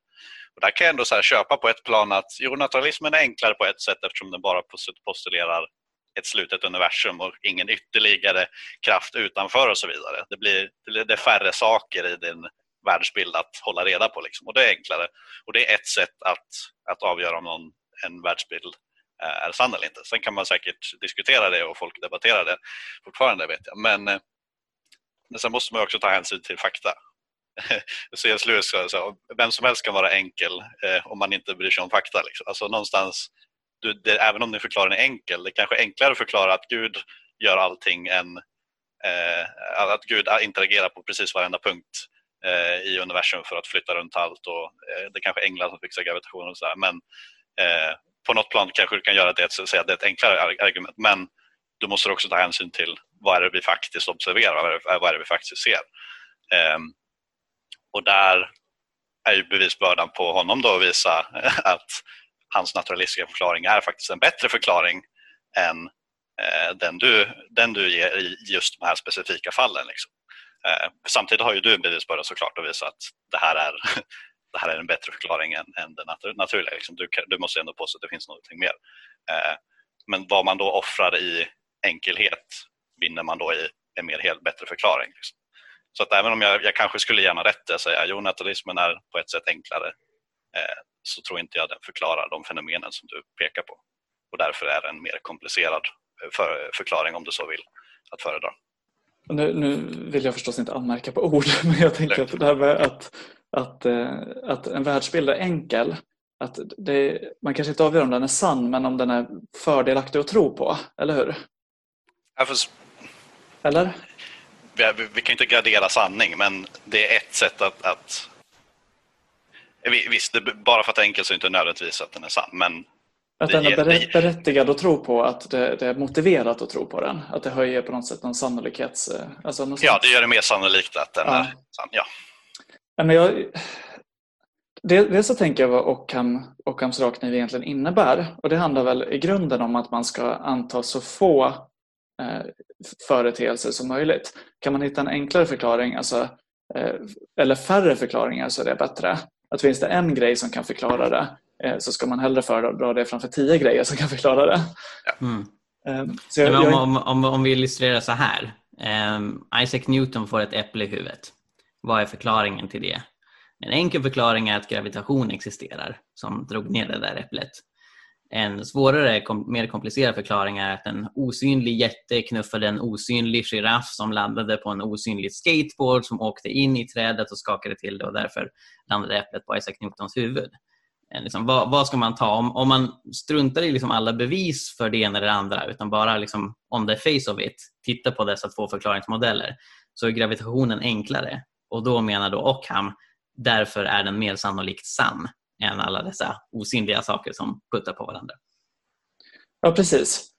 Och där kan jag ändå så köpa på ett plan att jo, naturalismen är enklare på ett sätt eftersom den bara postulerar ett slutet universum och ingen ytterligare kraft utanför och så vidare. Det blir det är färre saker i din världsbild att hålla reda på liksom. och det är enklare. Och det är ett sätt att, att avgöra om någon, en världsbild är sann eller inte. Sen kan man säkert diskutera det och folk debatterar det fortfarande vet jag. Men, eh, men sen måste man också ta hänsyn till fakta. C.S. Lewis sa vem som helst kan vara enkel eh, om man inte bryr sig om fakta. Liksom. Alltså någonstans du, det, även om din förklaring är enkel, det är kanske är enklare att förklara att Gud gör allting än eh, att Gud interagerar på precis varenda punkt eh, i universum för att flytta runt allt och eh, det är kanske är änglar som fixar gravitationen och sådär men eh, på något plan kanske du kan göra det så att det är ett enklare argument men du måste också ta hänsyn till vad är det vi faktiskt observerar, vad är det, vad är det vi faktiskt ser. Ehm, och där är ju bevisbördan på honom då att visa att hans naturalistiska förklaring är faktiskt en bättre förklaring än eh, den, du, den du ger i just de här specifika fallen. Liksom. Eh, samtidigt har ju du en bevisbörda såklart att visa att det här är, det här är en bättre förklaring än, än den natur, naturliga. Liksom. Du, du, måste ändå påstå att det finns någonting mer. Eh, men vad man då offrar i enkelhet vinner man då i en mer helt bättre förklaring. Liksom. Så att även om jag, jag kanske skulle gärna rätt att säga att naturalismen är på ett sätt enklare eh, så tror inte jag den förklarar de fenomenen som du pekar på. Och därför är en mer komplicerad eh, för, förklaring om du så vill att föredra. Nu, nu, vill jag förstås inte anmärka på ord, men jag tänker att det här med att, att, eh, att en världsbild är enkel, att det, man kanske inte avgör om den är sann, men om den är fördelaktig att tro på, eller hur? Eller? Vi, vi, kan inte gradera sanning, men det är ett sätt att, att Visst, det, bara för att det är enkelt så är det inte nödvändigtvis att den är sann. Men att den är berätt, berättigad att tro på, att det, det, är motiverat att tro på den. Att det höjer på något sätt någon sannolikhets... Eh, alltså någon ja, det gör det mer sannolikt att den ja. är sann. Ja. Men jag, dels så tänker jag vad Ockham, Ockhams rakkniv egentligen innebär. Och det handlar väl i grunden om att man ska anta så få företeelser som möjligt. Kan man hitta en enklare förklaring, alltså, eh, eller färre förklaringar så är det bättre att finns det en grej som kan förklara det eh, så ska man hellre föredra det framför tio grejer som kan förklara det. Mm. Ehm, jag, om, om, om, om, vi illustrerar så här. Um, Isaac Newton får ett äpple i huvudet. Vad är förklaringen till det? En enkel förklaring är att gravitation existerar som drog ner det där äpplet. En svårare, kom, mer komplicerad förklaring är att en osynlig jätte knuffade en osynlig giraff som landade på en osynlig skateboard som åkte in i trädet och skakade till det och därför landade äpplet på Isaac Newtons huvud. Eh, liksom, vad, vad, ska man ta? Om, om man struntar i liksom alla bevis för det ena eller det andra utan bara liksom on the face of it tittar på dessa två förklaringsmodeller så är gravitationen enklare. Och då menar då Ockham, därför är den mer sannolikt sann än alla dessa osynliga saker som puttar på varandra. Ja, precis.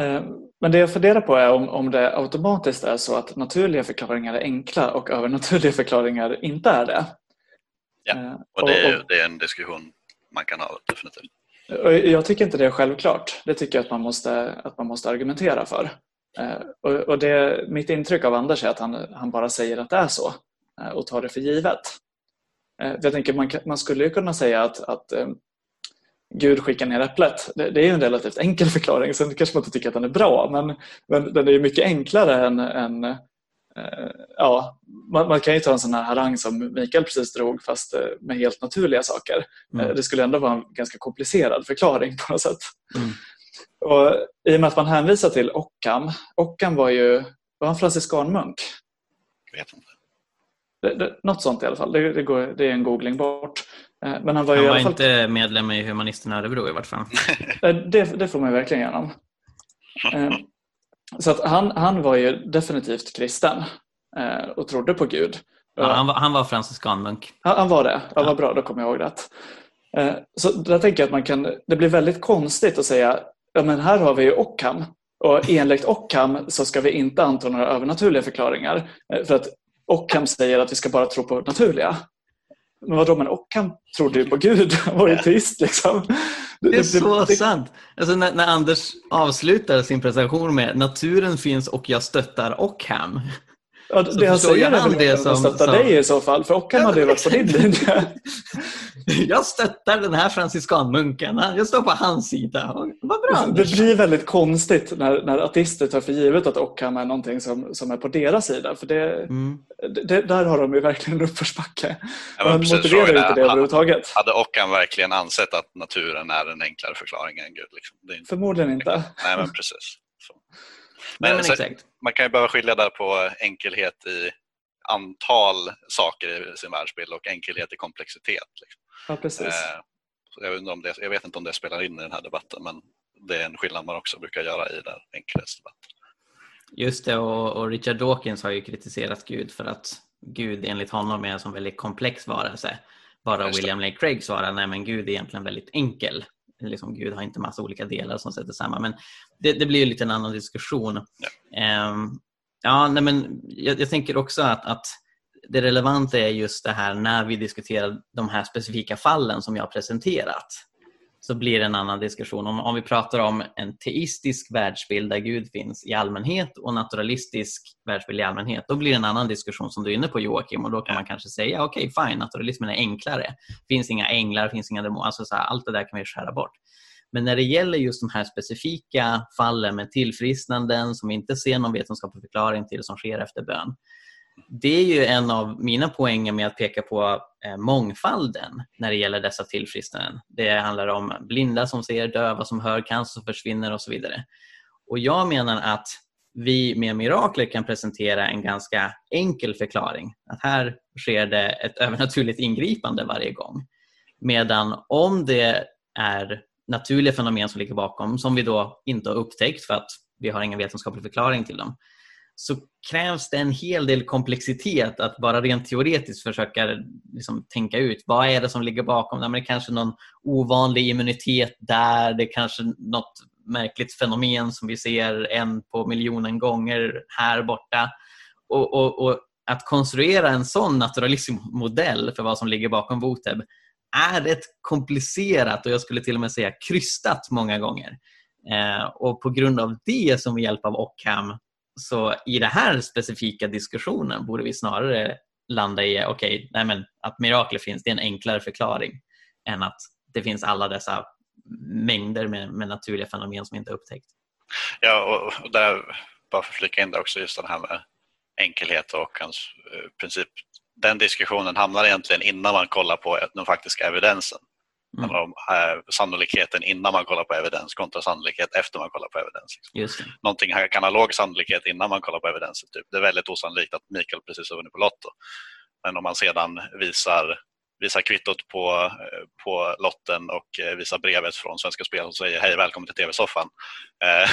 Eh, men det jag funderar på är om, om det automatiskt är så att naturliga förklaringar är enkla och övernaturliga förklaringar inte är det. Ja, eh, och det är, det är en diskussion man kan ha definitivt. Jag tycker inte det är självklart. Det tycker jag att man måste, att man måste argumentera för. Eh, och det, mitt intryck av Anders är att han, han bara säger att det är så och tar det för givet. Jag tänker man, man skulle ju kunna säga att, att Gud skickar ner äpplet. Det, det, är en relativt enkel förklaring. Sen kanske man inte tycker att den är bra men, men den är mycket enklare än, än eh, ja, man, man, kan ju ta en sån här harang som Mikael precis drog fast eh, med helt naturliga saker. Mm. Eh, det skulle ändå vara en ganska komplicerad förklaring på något sätt. Mm. Och I och med att man hänvisar till Ockham. Ockham var ju var han franciskanmunk? Jag vet inte. Det, det, något sånt i alla fall. Det, det, går, det är en googling bort. Eh, men han var, han var fall... inte medlem i Humanisterna Örebro i vart fall. Eh, det, det får man verkligen igenom. Eh, så att han, han var ju definitivt kristen och trodde på Gud. Ja, han, var, han var franciskanmunk. Han, han var det? Ja, vad bra, då kommer jag ihåg rätt. Så där tänker jag att man kan, det blir väldigt konstigt att säga ja men här har vi ju Ockham och enligt Ockham så ska vi inte anta några övernaturliga förklaringar. För att Ockham säger att vi ska bara tro på naturliga. Men vadå, men Ockham trodde ju på Gud. Han var ju teist liksom. Det är så det, sant. Alltså när, när, Anders avslutar sin presentation med naturen finns och jag stöttar Ockham. Ja, det han säger är väl att han stöttar som... dig i så fall, för Ockham hade ju varit på din linje. jag stöttar den här franciskanmunken. Jag står på hans sida. Vad bra. Det blir väldigt konstigt när, när ateister tar för givet att Ockham är någonting som, som är på deras sida. För det, mm. det där har de ju verkligen en uppförsbacke. Ja, Man motiverar inte det överhuvudtaget. Hade Ockham verkligen ansett att naturen är en enklare förklaring än Gud? Liksom? Inte... Förmodligen inte. Nej, men precis. Så. Men, men man kan ju behöva skilja där på enkelhet i antal saker i sin världsbild och enkelhet i komplexitet. Liksom. Ja, precis. Eh, jag, vet om det, jag vet inte om det spelar in i den här debatten men det är en skillnad man också brukar göra i den enkelhetsdebatten. Just det, och, och, Richard Dawkins har ju kritiserat Gud för att Gud enligt honom är en sån väldigt komplex varelse. Bara William Lane Craig svarar nej men Gud är egentligen väldigt enkel. Liksom, Gud har inte massa olika delar som sätter samman. Men det, det blir lite en annan diskussion. Ja. Um, ja, nej men jag, jag tänker också att, att det relevanta är just det här när vi diskuterar de här specifika fallen som jag har presenterat så blir det en annan diskussion. Om, om vi pratar om en teistisk världsbild där Gud finns i allmänhet och naturalistisk världsbild i allmänhet, då blir det en annan diskussion som du är inne på Joakim och då kan man kanske säga okej, okay, fine, naturalismen är enklare. finns inga änglar, finns inga demoner, alltså så här, allt det där kan vi skära bort. Men när det gäller just de här specifika fallen med tillfrisknanden som vi inte ser någon vetenskaplig förklaring till som sker efter bön, det är ju en av mina poänger med att peka på eh, mångfalden när det gäller dessa tillfrisknanden. Det handlar om blinda som ser, döva som hör, cancer som försvinner och så vidare. Och jag menar att vi med mirakler kan presentera en ganska enkel förklaring. Att här sker det ett övernaturligt ingripande varje gång. Medan om det är naturliga fenomen som ligger bakom som vi då inte har upptäckt för att vi har ingen vetenskaplig förklaring till dem så krävs det en hel del komplexitet att bara rent teoretiskt försöka liksom, tänka ut vad är det som ligger bakom. det är kanske någon ovanlig immunitet där, det är kanske något märkligt fenomen som vi ser en på miljonen gånger här borta. Och, och, och att konstruera en sån naturalismmodell för vad som ligger bakom Voteb är rätt komplicerat och jag skulle till och med säga krystat många gånger. Eh, och på grund av det, som med hjälp av Ockham, så i den här specifika diskussionen borde vi snarare landa i okay, nej att mirakler finns, det är en enklare förklaring än att det finns alla dessa mängder med, med naturliga fenomen som inte är upptäckt. Ja, och, och där, bara för att flika in där också, just det här med enkelhet och hans eh, princip. Den diskussionen hamnar egentligen innan man kollar på den faktiska evidensen. Handlar om eh, sannolikheten innan man kollar på evidens kontra sannolikhet efter man kollar på evidens. Liksom. Just det. Någonting här kan ha låg sannolikhet innan man kollar på evidensen. Typ. Det är väldigt osannolikt att Mikael precis har vunnit på Lotto. Men om man sedan visar, visar kvittot på, eh, på lotten och eh, visar brevet från Svenska Spel och säger hej välkommen till TV-soffan eh,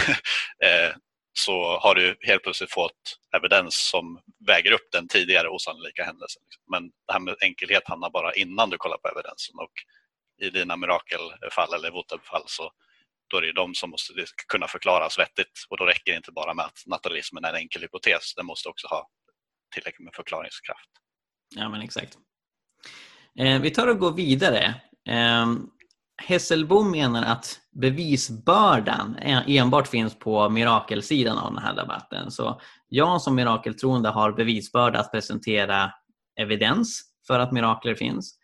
så har du helt plötsligt fått evidens som väger upp den tidigare osannolika händelsen. Men det här med enkelhet handlar bara innan du kollar på evidensen och i dina mirakelfall eller votabefall så då är det de som måste kunna förklaras vettigt och då räcker det inte bara med att naturalismen är en enkel hypotes, den måste också ha tillräckligt med förklaringskraft. Ja, men exakt. Eh, vi tar och går vidare. Eh, Hesselbom menar att bevisbördan enbart finns på mirakelsidan av den här debatten. Så jag som mirakeltroende har bevisbörda att presentera evidens för att mirakler finns.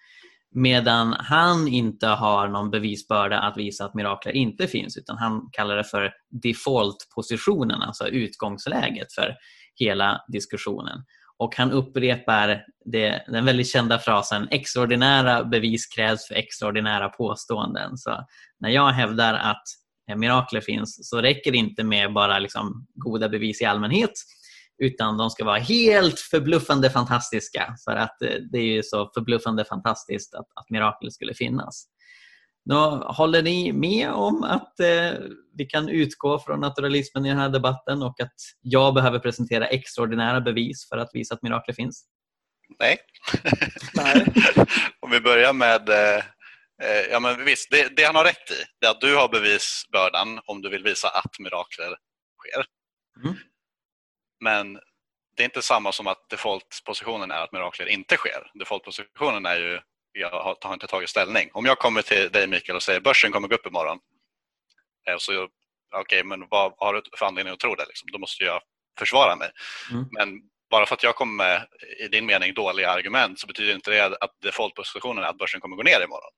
Medan han inte har någon bevisbörda att visa att mirakler inte finns utan han kallar det för default-positionen, alltså utgångsläget för hela diskussionen. Och han upprepar det, den väldigt kända frasen extraordinära bevis krävs för extraordinära påståenden. Så när jag hävdar att mirakler finns så räcker det inte med bara liksom goda bevis i allmänhet utan de ska vara helt förbluffande fantastiska för att eh, det är ju så förbluffande fantastiskt att, att mirakel skulle finnas. Då håller ni med om att eh, vi kan utgå från naturalismen i den här debatten och att jag behöver presentera extraordinära bevis för att visa att mirakler finns? Nej. Nej. om vi börjar med eh, eh, Ja men visst, det, det, han har rätt i det är att du har bevisbördan om du vill visa att mirakler sker. Mm. Men det är inte samma som att defaultpositionen är att mirakler inte sker. Defaultpositionen är ju jag har, inte tagit ställning. Om jag kommer till dig Mikael och säger börsen kommer gå upp imorgon. Eh, så okej, okay, men vad har du för anledning att tro det? Liksom? Då måste jag försvara mig. Mm. Men bara för att jag kommer med, i din mening, dåliga argument så betyder inte det att defaultpositionen är att börsen kommer gå ner imorgon.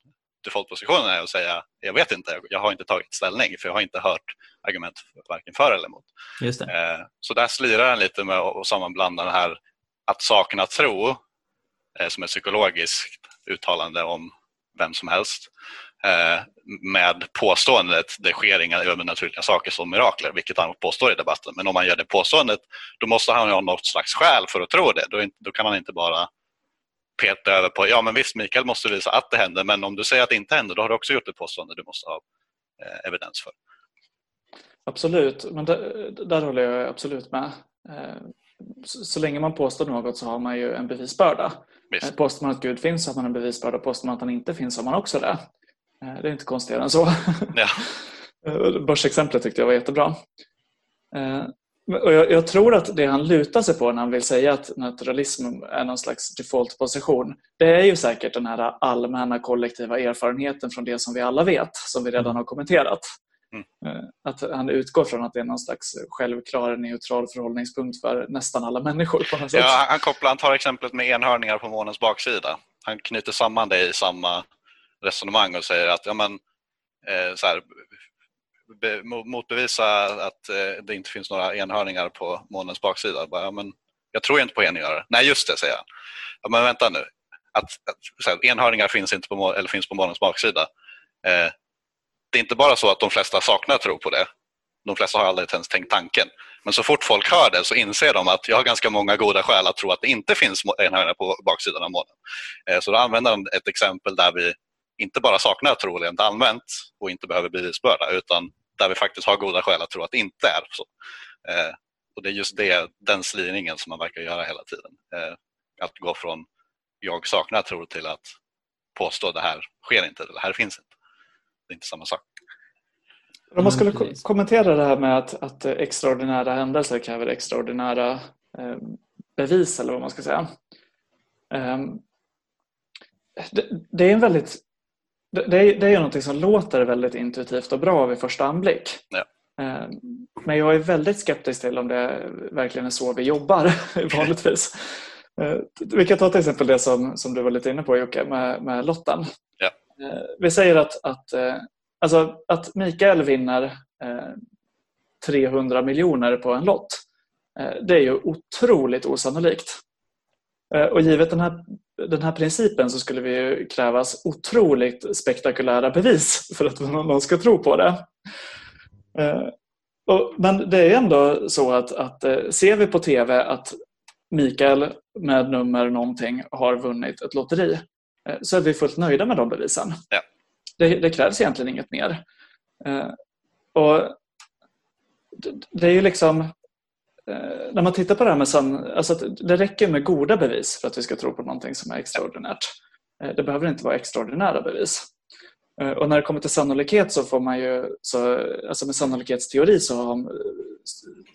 Defaultpositionen är att säga, jag vet inte, jag har inte tagit ställning för jag har inte hört argument varken för eller emot. Just det. Eh, så där slirar den lite med att sammanblanda den här att sakna tro Eh, som ett psykologiskt uttalande om vem som helst eh, med påståendet det sker inga övernaturliga saker som mirakler, vilket han påstår i debatten. Men om man gör det påståendet då måste han ha något slags skäl för att tro det. Då, då kan han inte bara peta över på, ja men visst Mikael måste visa att det händer men om du säger att det inte händer då har du också gjort ett påstående du måste ha eh, evidens för. Absolut, men där, där håller jag absolut med. Eh, så länge man påstår något så har man ju en bevisbörda. Visst. Eh, påstår man att Gud finns så har man en bevisbörda. Påstår man att han inte finns så har man också det. Eh, det är inte konstigare än så. Ja. Eh, börsexemplet tyckte jag var jättebra. Och jag, jag, tror att det han lutar sig på när han vill säga att naturalism är någon slags default-position det är ju säkert den här allmänna kollektiva erfarenheten från det som vi alla vet, som vi redan mm. har kommenterat. Mm. Att han utgår från att det är någon slags självklar neutral förhållningspunkt för nästan alla människor. På något sätt. Ja, han, kopplar, han tar exemplet med enhörningar på månens baksida. Han knyter samman det i samma resonemang och säger att ja, men, eh, så här, be, motbevisa att eh, det inte finns några enhörningar på månens baksida. Bara, ja, men, jag tror inte på enhörningar. Nej, just det, säger han. Ja, men vänta nu. Att, att, här, enhörningar finns, inte på, eller finns på månens baksida. Eh, det är inte bara så att de flesta saknar tro på det. De flesta har aldrig ens tänkt tanken. Men så fort folk hör det så inser de att jag har ganska många goda skäl att tro att det inte finns enhörningar på baksidan av månen. Eh, så då använder de ett exempel där vi inte bara saknar tro rent allmänt och inte behöver bevisbörda utan där vi faktiskt har goda skäl att tro att det inte är så. Eh, och Det är just det, den slirningen som man verkar göra hela tiden. Eh, att gå från jag saknar tro till att påstå det här sker inte, det här finns inte det är inte samma sak. Om man skulle ko kommentera det här med att, att extraordinära händelser kräver extraordinära eh, bevis eller vad man ska säga. Eh, det, det, är en väldigt det, det, är, det är något som låter väldigt intuitivt och bra vid första anblick. Ja. Eh, men jag är väldigt skeptisk till om det verkligen är så vi jobbar vanligtvis. Eh, vi kan ta till exempel det som, som du var lite inne på Jocke med, med lotten. Ja. Eh, vi säger att, att, alltså, att Mikael vinner 300 eh, miljoner på en lott. Det är ju otroligt osannolikt. Och givet den här, den här principen så skulle det krävas otroligt spektakulära bevis för att någon ska tro på det. Eh, men det är ändå så att, att eh, ser vi på TV att Mikael med nummer någonting har vunnit ett lotteri så är vi fullt nöjda med de bevisen. Ja. Det, det, krävs egentligen inget mer. Och det är ju liksom Eh, när man tittar på det här med sann, alltså det räcker med goda bevis för att vi ska tro på någonting som är extraordinärt. Eh, det behöver inte vara extraordinära bevis. Eh, och när det kommer till sannolikhet så får man ju, så, alltså med sannolikhetsteori så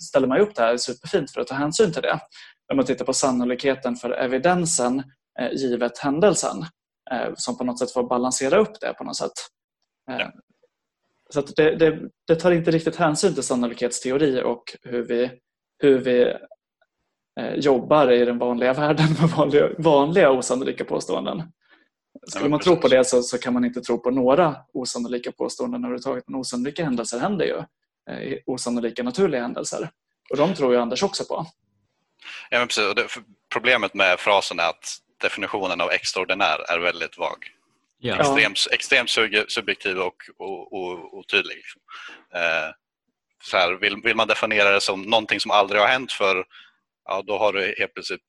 ställer man upp det här superfint för att ta hänsyn till det. När man tittar på sannolikheten för evidensen givet händelsen som på något sätt får balansera upp det på något sätt. Ja. Så det, det, det, tar inte riktigt hänsyn till sannolikhetsteori och hur vi hur vi eh, jobbar i den vanliga världen med vanliga, vanliga osannolika påståenden. Skulle man tro på det så, så, kan man inte tro på några osannolika påståenden överhuvudtaget. Men osannolika händelser händer ju. Eh, osannolika naturliga händelser. Och de tror ju Anders också på. Ja, men precis. Det, problemet med frasen är att definitionen av extraordinär är väldigt vag. Ja. Extremt, extremt subjektiv och otydlig. Eh, så här, vill, vill, man definiera det som någonting som aldrig har hänt för ja, då har du helt plötsligt,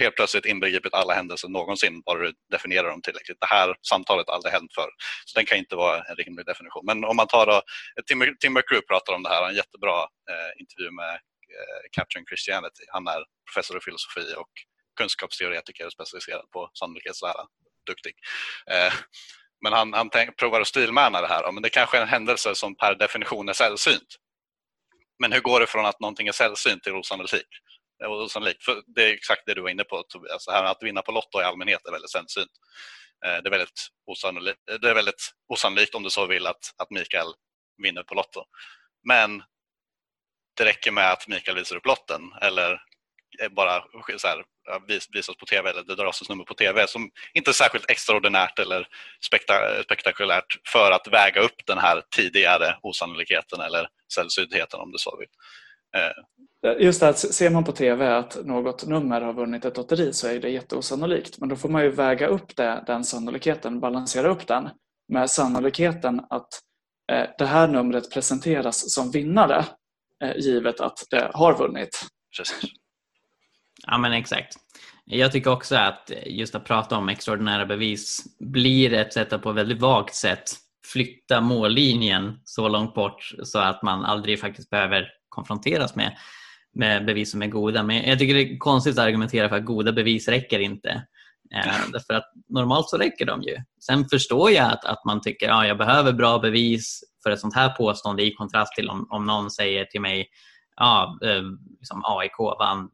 helt plötsligt inbegripit alla händelser någonsin bara du definierar dem tillräckligt. Det här samtalet har aldrig hänt för. Så den kan inte vara en rimlig definition. Men om man tar då, Tim, Tim McGrew pratar om det här, en jättebra eh, intervju med eh, Capturing Christianity. Han är professor i filosofi och kunskapsteoretiker specialiserad på sannolikhetslära. Duktig. Eh, men han, han tänk, provar att stilmärna det här. Men det kanske är en händelse som per definition är sällsynt. Men hur går det från att någonting är sällsynt till osannolikt? Eh, osannolikt? För det är exakt det du var inne på Tobias. Det här att vinna på Lotto i allmänhet är väldigt sällsynt. Eh, det är väldigt osannolikt, eh, det är väldigt osannolikt om du så vill att, att Mikael vinner på Lotto. Men det räcker med att Mikael visar upp lotten eller bara så här, visas på tv eller det dras ett nummer på tv som inte är särskilt extraordinärt eller spektakulärt för att väga upp den här tidigare osannolikheten eller sällsyntheten om du så vill. Eh. Just det, ser man på tv att något nummer har vunnit ett lotteri så är det jätteosannolikt. Men då får man ju väga upp det, den sannolikheten, balansera upp den med sannolikheten att eh, det här numret presenteras som vinnare eh, givet att det har vunnit. Precis. Ja men exakt. Jag tycker också att just att prata om extraordinära bevis blir ett sätt att på ett väldigt vagt sätt flytta mållinjen så långt bort så att man aldrig faktiskt behöver konfronteras med, med bevis som är goda. Men jag tycker det är konstigt att argumentera för att goda bevis räcker inte. Eh, därför att normalt så räcker de ju. Sen förstår jag att, att man tycker att ja, jag behöver bra bevis för ett sånt här påstående i kontrast till om, om någon säger till mig ja, eh, liksom AIK vann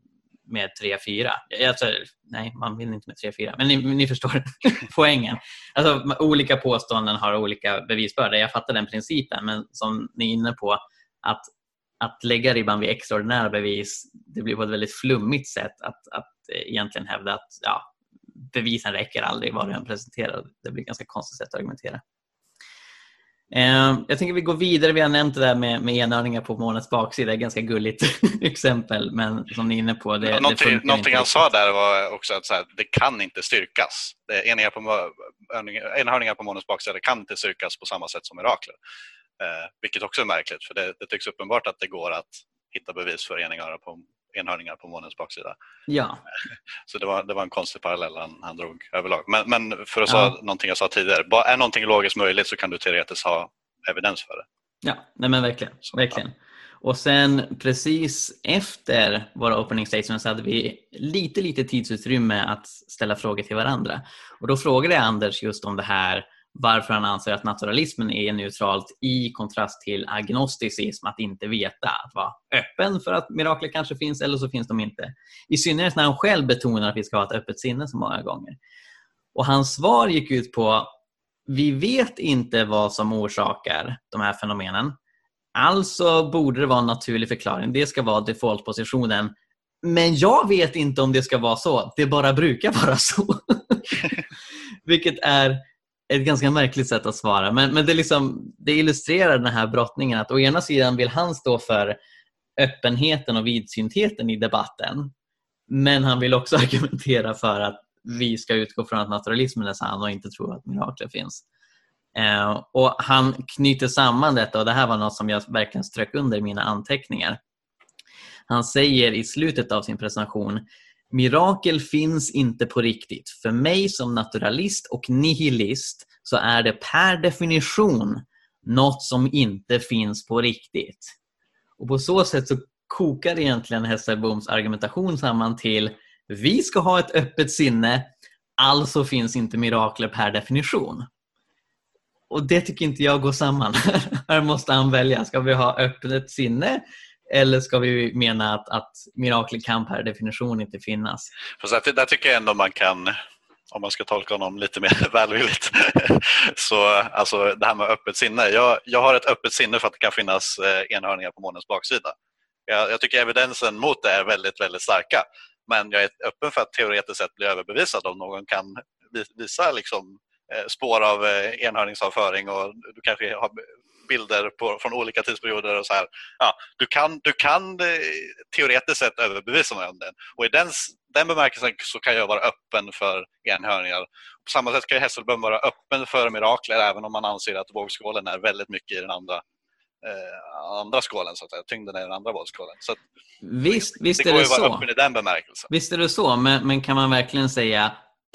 med 3-4. Alltså, nej, man vill inte med 3-4, men ni, ni förstår poängen. Alltså, olika påståenden har olika bevisbörda. Jag fattar den principen, men som ni är inne på, att, att lägga ribban vid extraordinära bevis, det blir på ett väldigt flummigt sätt att, att egentligen hävda att ja, bevisen räcker aldrig vad du än presenterar. Det blir ett ganska konstigt sätt att argumentera. Eh, jag tänker vi går vidare. Vi har nämnt det där med, med enhörningar på månens baksida. Ganska gulligt exempel, men som ni är inne på. Det, ja, någonting det någonting han sa där var också att här, det kan inte styrkas. Enhörningar på, enhörningar på månens baksida kan inte styrkas på samma sätt som mirakler. Eh, vilket också är märkligt, för det, det tycks uppenbart att det går att hitta bevis för enhörningar på, enhörningar på månens baksida. Ja. Så det var, det var en konstig parallell han, han drog överlag. Men, men för att ja. säga någonting jag sa tidigare, är någonting logiskt möjligt så kan du teoretiskt ha evidens för det. Ja, nej men verkligen. Så, verkligen. Ja. Och sen precis efter våra opening statements hade vi lite, lite tidsutrymme att ställa frågor till varandra. Och då frågade jag Anders just om det här varför han anser att naturalismen är neutralt i kontrast till agnosticism, att inte veta, att vara öppen för att mirakler kanske finns eller så finns de inte. I synnerhet när han själv betonar att vi ska ha ett öppet sinne så många gånger. Och hans svar gick ut på vi vet inte vad som orsakar de här fenomenen. Alltså borde det vara en naturlig förklaring. Det ska vara defaultpositionen. Men jag vet inte om det ska vara så. Det bara brukar vara så. Vilket är ett ganska märkligt sätt att svara. Men, men det, liksom, det illustrerar den här brottningen att å ena sidan vill han stå för öppenheten och vidsyntheten i debatten Men han vill också argumentera för att vi ska utgå från att naturalismen är sann och inte tro att mirakler finns. Eh, och Han knyter samman detta och det här var något som jag verkligen strök under i mina anteckningar. Han säger i slutet av sin presentation Mirakel finns inte på riktigt. För mig som naturalist och nihilist så är det per definition något som inte finns på riktigt. Och På så sätt så kokar egentligen Hesselboms argumentation samman till vi ska ha ett öppet sinne, alltså finns inte mirakler per definition. Och det tycker inte jag går samman. Här måste han välja. Ska vi ha öppet sinne eller ska vi mena att, att mirakler kan per definition inte finnas? Fast där, där tycker jag ändå man kan, om man ska tolka honom lite mer välvilligt, så alltså det här med öppet sinne. Jag, jag har ett öppet sinne för att det kan finnas eh, enhörningar på månens baksida. Jag, jag tycker evidensen mot det är väldigt, väldigt starka. Men jag är öppen för att teoretiskt sett bli överbevisad om någon kan visa liksom, eh, spår av eh, enhörningsavföring och du kanske har bilder på, från olika tidsperioder. och så här. Ja, du, kan, du kan eh, teoretiskt sett överbevisa den. Och i den, den bemärkelsen så kan jag vara öppen för enhörningar. På samma sätt kan Hesselböm vara öppen för mirakler även om man anser att vågskålen är väldigt mycket i den andra eh, andra skålen, så att säga. tyngden är den andra vågskålen. Så att, visst, visst det är det så. öppen i den bemärkelsen. Visst är det så, men, men kan man verkligen säga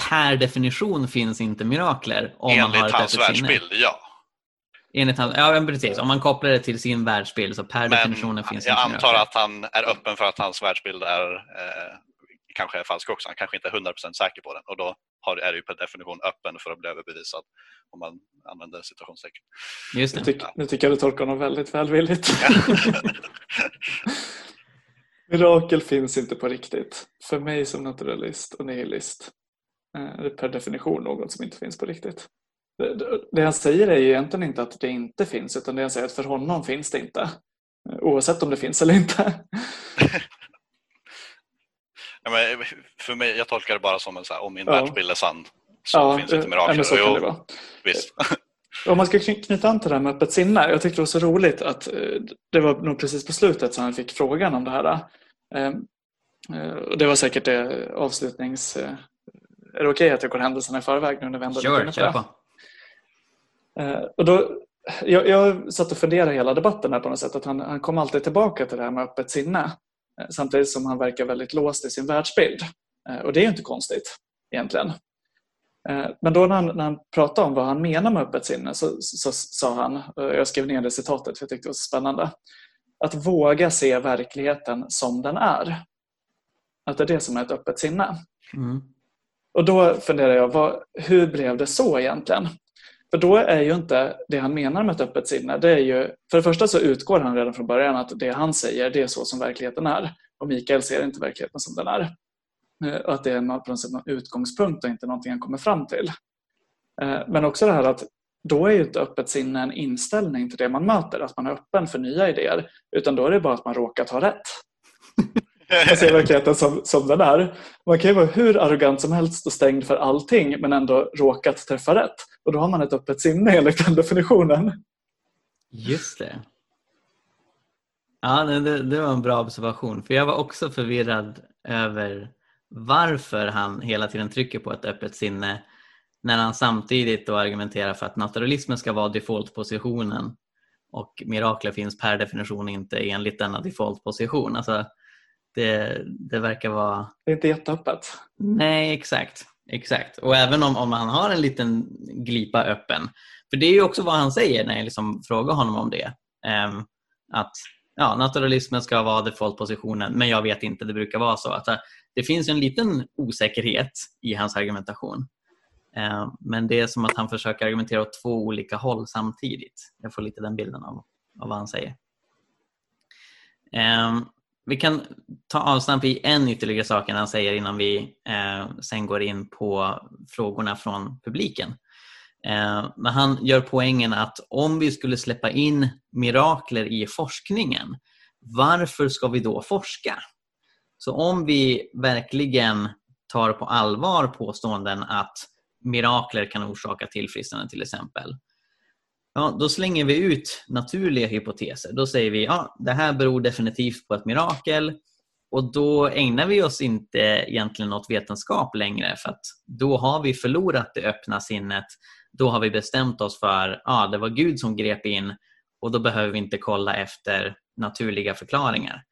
per definition finns inte mirakler om Enligt man har ett hans världsbild, ja. Enligt hans, ja, men precis. Om man kopplar det till sin världsbild så per Men definitionen finns jag inte antar att han är öppen för att hans världsbild är eh, kanske är falsk också. Han kanske inte är 100% säker på den och då har, är det ju per definition öppen för att bli överbevisad om man använder situationstecken. Just Nu, det. tyck, nu tycker jag du tolkar honom väldigt välvilligt. Mirakel finns inte på riktigt. För mig som naturalist och nihilist eh, är det per definition något som inte finns på riktigt. Det, han säger är ju egentligen inte att det inte finns utan det han säger är att för honom finns det inte. Oavsett om det finns eller inte. Ja, men för mig, jag tolkar det bara som en så här, om min Ja. världsbild är sann så finns det inte mirakler. men så kan det vara. Visst. Om man ska kny- knyta an till det här med öppet sinne. Jag tyckte det var så roligt att eh, det var nog precis på slutet som han fick frågan om det här. Eh, eh, och Det var säkert det avslutnings... eh, Är det okej att jag går händelserna i förväg nu när vi ändå är Sure, inne på kör det? på. Eh, Och då, jag, jag satt och funderade hela debatten här på något sätt. Att han, han kom alltid tillbaka till det här med öppet sinne. eh, Samtidigt som han verkar väldigt låst i sin världsbild. Eh, Och det är ju inte konstigt egentligen. Men då när han, när han pratade om vad han menar med öppet sinne så, så, sa han, jag skrev ner det citatet för jag tyckte det var så spännande, att våga se verkligheten som den är. Att det är det som är ett öppet sinne. Mm. Och då funderar jag, vad, hur blev det så egentligen? För då är ju inte det han menar med ett öppet sinne, det är ju, för det första så utgår han redan från början att det han säger, det är så som verkligheten är. Och Mikael ser inte verkligheten som den är. Eh, och att det är på något sätt någon utgångspunkt och inte någonting han kommer fram till. Eh, men också det här att då är ju inte öppet sinne en inställning till det man möter, att man är öppen för nya idéer, utan då är det bara att man råkat ha rätt. Man ser verkligheten som, som den är. Man kan ju vara hur arrogant som helst och stängd för allting men ändå råkat träffa rätt. Och då har man ett öppet sinne enligt den definitionen. Just det. Ja, det, det var en bra observation. För jag var också förvirrad över varför han hela tiden trycker på ett öppet sinne när han samtidigt då argumenterar för att naturalismen ska vara defaultpositionen och mirakler finns per definition inte enligt denna defaultposition. Alltså, det, det verkar vara Det är inte jätteöppet. Nej, exakt. exakt. Och även om, om han har en liten glipa öppen. För det är ju också vad han säger när jag liksom frågar honom om det. Ehm, att ja, naturalismen ska vara defaultpositionen, men jag vet inte, det brukar vara så. Att eh, det finns en liten osäkerhet i hans argumentation. Ehm, men det är som att han försöker argumentera åt två olika håll samtidigt. Jag får lite den bilden av, av vad han säger. Ehm, vi kan ta avstamp i en ytterligare sak han säger innan vi eh, sen går in på frågorna från publiken. Eh, men han gör poängen att om vi skulle släppa in mirakler i forskningen, varför ska vi då forska? Så om vi verkligen tar på allvar påståenden att mirakler kan orsaka tillfrisknande till exempel, Ja, då slänger vi ut naturliga hypoteser. Då säger vi ja, det här beror definitivt på ett mirakel Och då ägnar vi oss inte egentligen åt vetenskap längre för att då har vi förlorat det öppna sinnet. Då har vi bestämt oss för att det var Gud som grep in och då behöver vi inte kolla efter naturliga förklaringar.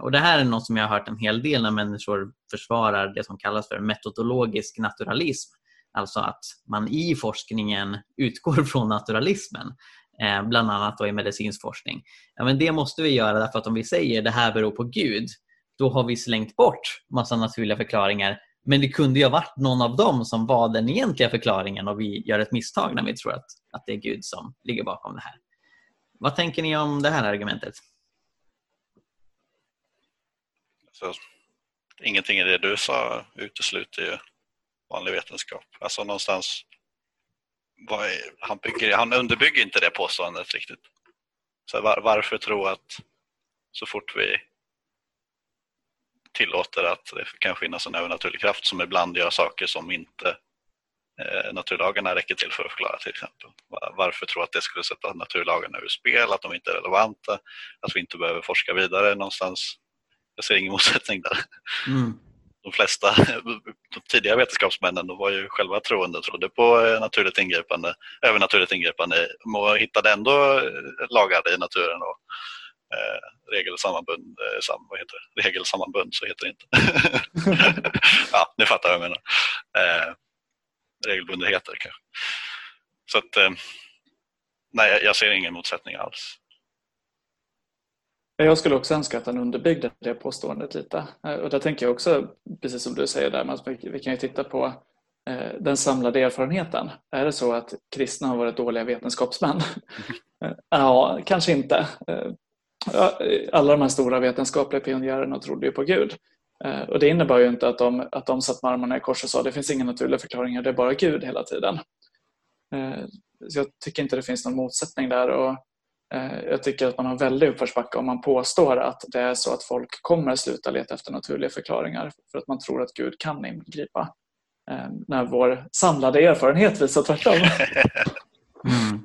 Och Det här är något som jag har hört en hel del när människor försvarar det som kallas för metodologisk naturalism. Alltså att man i forskningen utgår från naturalismen, eh, bland annat då i medicinsk forskning. Ja, men det måste vi göra därför att om vi säger det här beror på Gud, då har vi slängt bort massa naturliga förklaringar. Men det kunde ju ha varit någon av dem som var den egentliga förklaringen och vi gör ett misstag när vi tror att, att det är Gud som ligger bakom det här. Vad tänker ni om det här argumentet? Så, ingenting i det du sa utesluter ju vanlig vetenskap. Alltså någonstans, är, han, bygger, han underbygger inte det påståendet riktigt. Så var, varför tro att så fort vi tillåter att det kan finnas en övernaturlig kraft som ibland gör saker som inte eh, naturlagarna räcker till för att förklara till exempel. Varför tro att det skulle sätta naturlagarna ur spel, att de inte är relevanta, att vi inte behöver forska vidare någonstans. Jag ser ingen motsättning där. Mm. De flesta de tidiga vetenskapsmännen var ju själva troende och trodde på eh, naturligt ingripande, övernaturligt ingripande och hittade ändå eh, lagar i naturen och eh, regelsammanbund, eh, sam, vad heter det? regelsammanbund så heter det inte. ja, ni fattar vad jag menar. Eh, regelbundenheter kanske. Så att, eh, nej, jag ser ingen motsättning alls. Jag skulle också önska att han underbyggde det påståendet lite. Eh, och där tänker jag också, precis som du säger där, att vi kan ju titta på eh, den samlade erfarenheten. Är det så att kristna har varit dåliga vetenskapsmän? ja, kanske inte. Alla de här stora vetenskapliga pionjärerna trodde ju på Gud. Och Det innebar ju inte att de, att de satt med armarna i kors och sa det finns inga naturliga förklaringar, det är bara Gud hela tiden. Så jag tycker inte det finns någon motsättning där. Och Eh, Eh, jag tycker att man har en väldig uppförsbacke om man påstår att det är så att folk kommer sluta leta efter naturliga förklaringar för att man tror att Gud kan ingripa. Eh, när vår samlade erfarenhet visar tvärtom. Mm.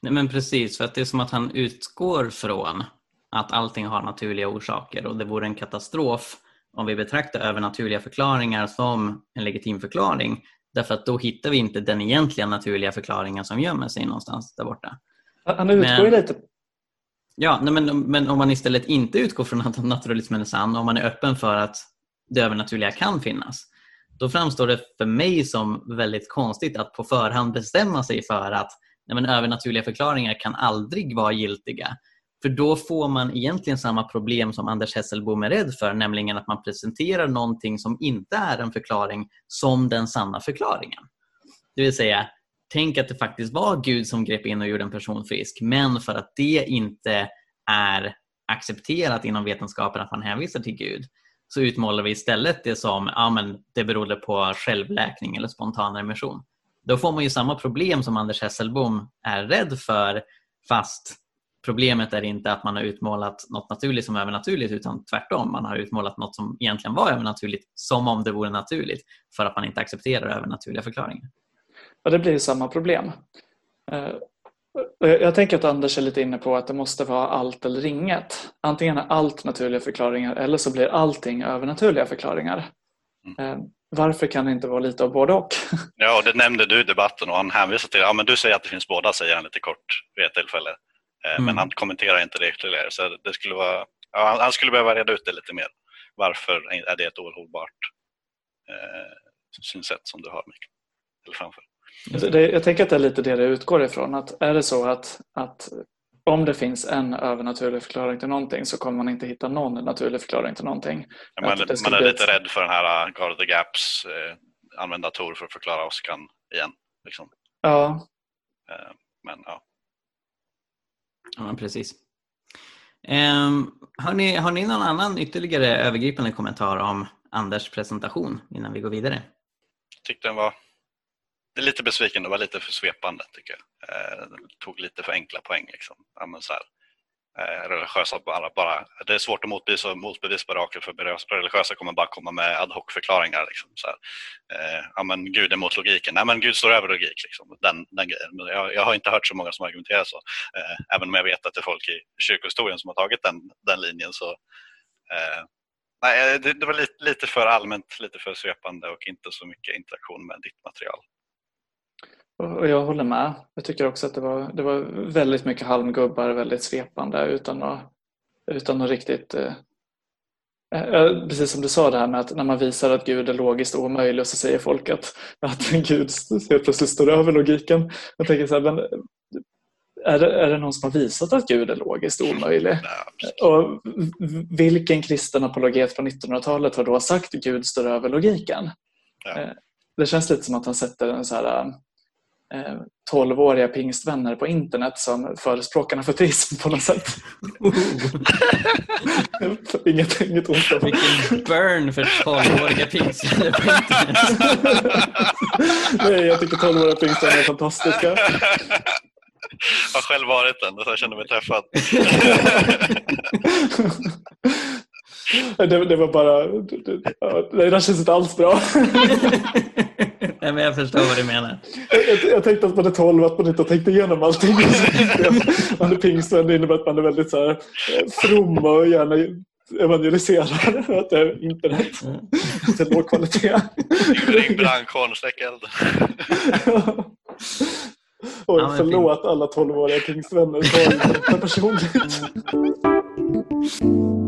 Nej, men precis, för att det är som att han utgår från att allting har naturliga orsaker och det vore en katastrof om vi betraktar övernaturliga förklaringar som en legitim förklaring. Därför att då hittar vi inte den egentliga naturliga förklaringen som gömmer sig någonstans där borta. Han utgår ju lite Ja, nej, men, men om man istället inte utgår från att naturalismen är sann, om man är öppen för att det övernaturliga kan finnas, då framstår det för mig som väldigt konstigt att på förhand bestämma sig för att nej, men, övernaturliga förklaringar kan aldrig vara giltiga. För då får man egentligen samma problem som Anders Hesselbom är rädd för, nämligen att man presenterar någonting som inte är en förklaring som den sanna förklaringen. Det vill säga, tänk att det faktiskt var Gud som grep in och gjorde en person frisk. Men för att det inte är accepterat inom vetenskapen att man hänvisar till Gud så utmålar vi istället det som ja, men det berodde på självläkning eller spontan remission. Då får man ju samma problem som Anders Hesselbom är rädd för fast problemet är inte att man har utmålat något naturligt som övernaturligt utan tvärtom. Man har utmålat något som egentligen var övernaturligt som om det vore naturligt för att man inte accepterar övernaturliga förklaringar. Och det blir samma problem. Eh, jag tänker att Anders är lite inne på att det måste vara allt eller inget. Antingen är allt naturliga förklaringar eller så blir allting övernaturliga förklaringar. Mm. Eh, varför kan det inte vara lite av både och? Ja, och det nämnde du i debatten och han hänvisar till, ja men du säger att det finns båda, säger han lite kort vid ett tillfälle. Eh, mm. Men han kommenterar inte det ytterligare. Så det skulle vara, ja, han skulle behöva reda ut det lite mer. Varför är det ett ohållbart eh, synsätt som du har, Mikael, framför? Det, jag tänker att det är lite det det utgår ifrån. Att är det så att, att om det finns en övernaturlig förklaring till någonting så kommer man inte hitta någon naturlig förklaring till någonting. Ja, man, man är lite ett... rädd för den här uh, guard the gaps, eh, använda Tor för att förklara åskan igen. Liksom. Ja. Eh, men ja. Ja, precis. Um, har, ni, har ni någon annan ytterligare övergripande kommentar om Anders presentation innan vi går vidare? Jag tyckte den var är lite besviken, det var lite för svepande tycker jag. Eh, tog lite för enkla poäng. Liksom. Ja, men så här, eh, religiösa bara, bara, det är svårt att motbevisa, motbevisa orakel för religiösa kommer bara komma med ad hoc-förklaringar. Liksom, så här. Eh, ja, men Gud är mot logiken. Nej, men Gud står över logik. Liksom. Den, den grejen. Jag, jag har inte hört så många som argumenterar så. Eh, även om jag vet att det är folk i kyrkohistorien som har tagit den, den linjen så eh, Nej, det, det var lite, lite för allmänt, lite för svepande och inte så mycket interaktion med ditt material. Och jag håller med. Jag tycker också att det var, det var väldigt mycket halmgubbar, väldigt svepande utan att, utan att riktigt... Eh, eh, precis som du sa det här med att när man visar att Gud är logiskt omöjlig så säger folk att, att Gud helt plötsligt står över logiken. Jag tänker så här, men är det, är det någon som har visat att Gud är logiskt omöjlig? Och vilken kristen apologet från 1900-talet har då sagt att Gud står över logiken? Ja. Eh, det känns lite som att han sätter en så här eh, tolvåriga pingstvänner på internet som förespråkarna för teism på något sätt. inget, inget ont om. Vilken burn för tolvåriga pingstvänner på internet. Nej, jag tycker tolvåriga pingstvänner är fantastiska. Jag har själv varit den, så jag känner mig träffad. det, det, var bara... Det, det, det känns inte alls bra. Nej, men jag förstår vad du menar. Jag, jag tänkte att man är 12 att man inte har tänkt igenom allting. man är pingstvän, det innebär att man är väldigt så här, eh, from och gärna evangeliserar. Att det är internet. Det är låg kvalitet. Ring brandkåren, släck elden. Oj, ja, förlåt alla 12-åriga pingstvänner. Det var personligt.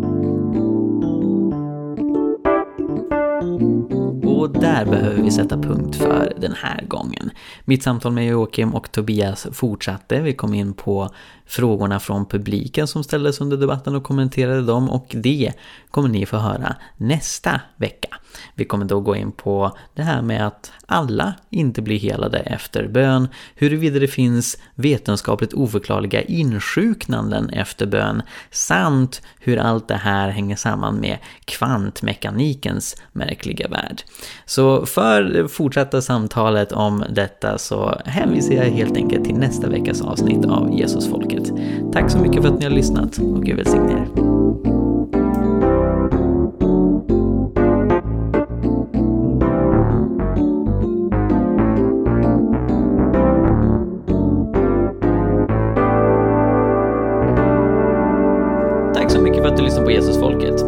Och där behöver vi sätta punkt för den här gången. Mitt samtal med Joakim och Tobias fortsatte. Vi kom in på frågorna från publiken som ställdes under debatten och kommenterade dem och det kommer ni få höra nästa vecka. Vi kommer då gå in på det här med att alla inte blir helade efter bön, huruvida det finns vetenskapligt oförklarliga insjuknanden efter bön, samt hur allt det här hänger samman med kvantmekanikens märkliga värld. Så för det fortsatta samtalet om detta så hänvisar jag helt enkelt till nästa veckas avsnitt av Jesusfolket. Tack så mycket för att ni har lyssnat och Gud välsigne er. Tack så mycket för att du lyssnade på Jesusfolket.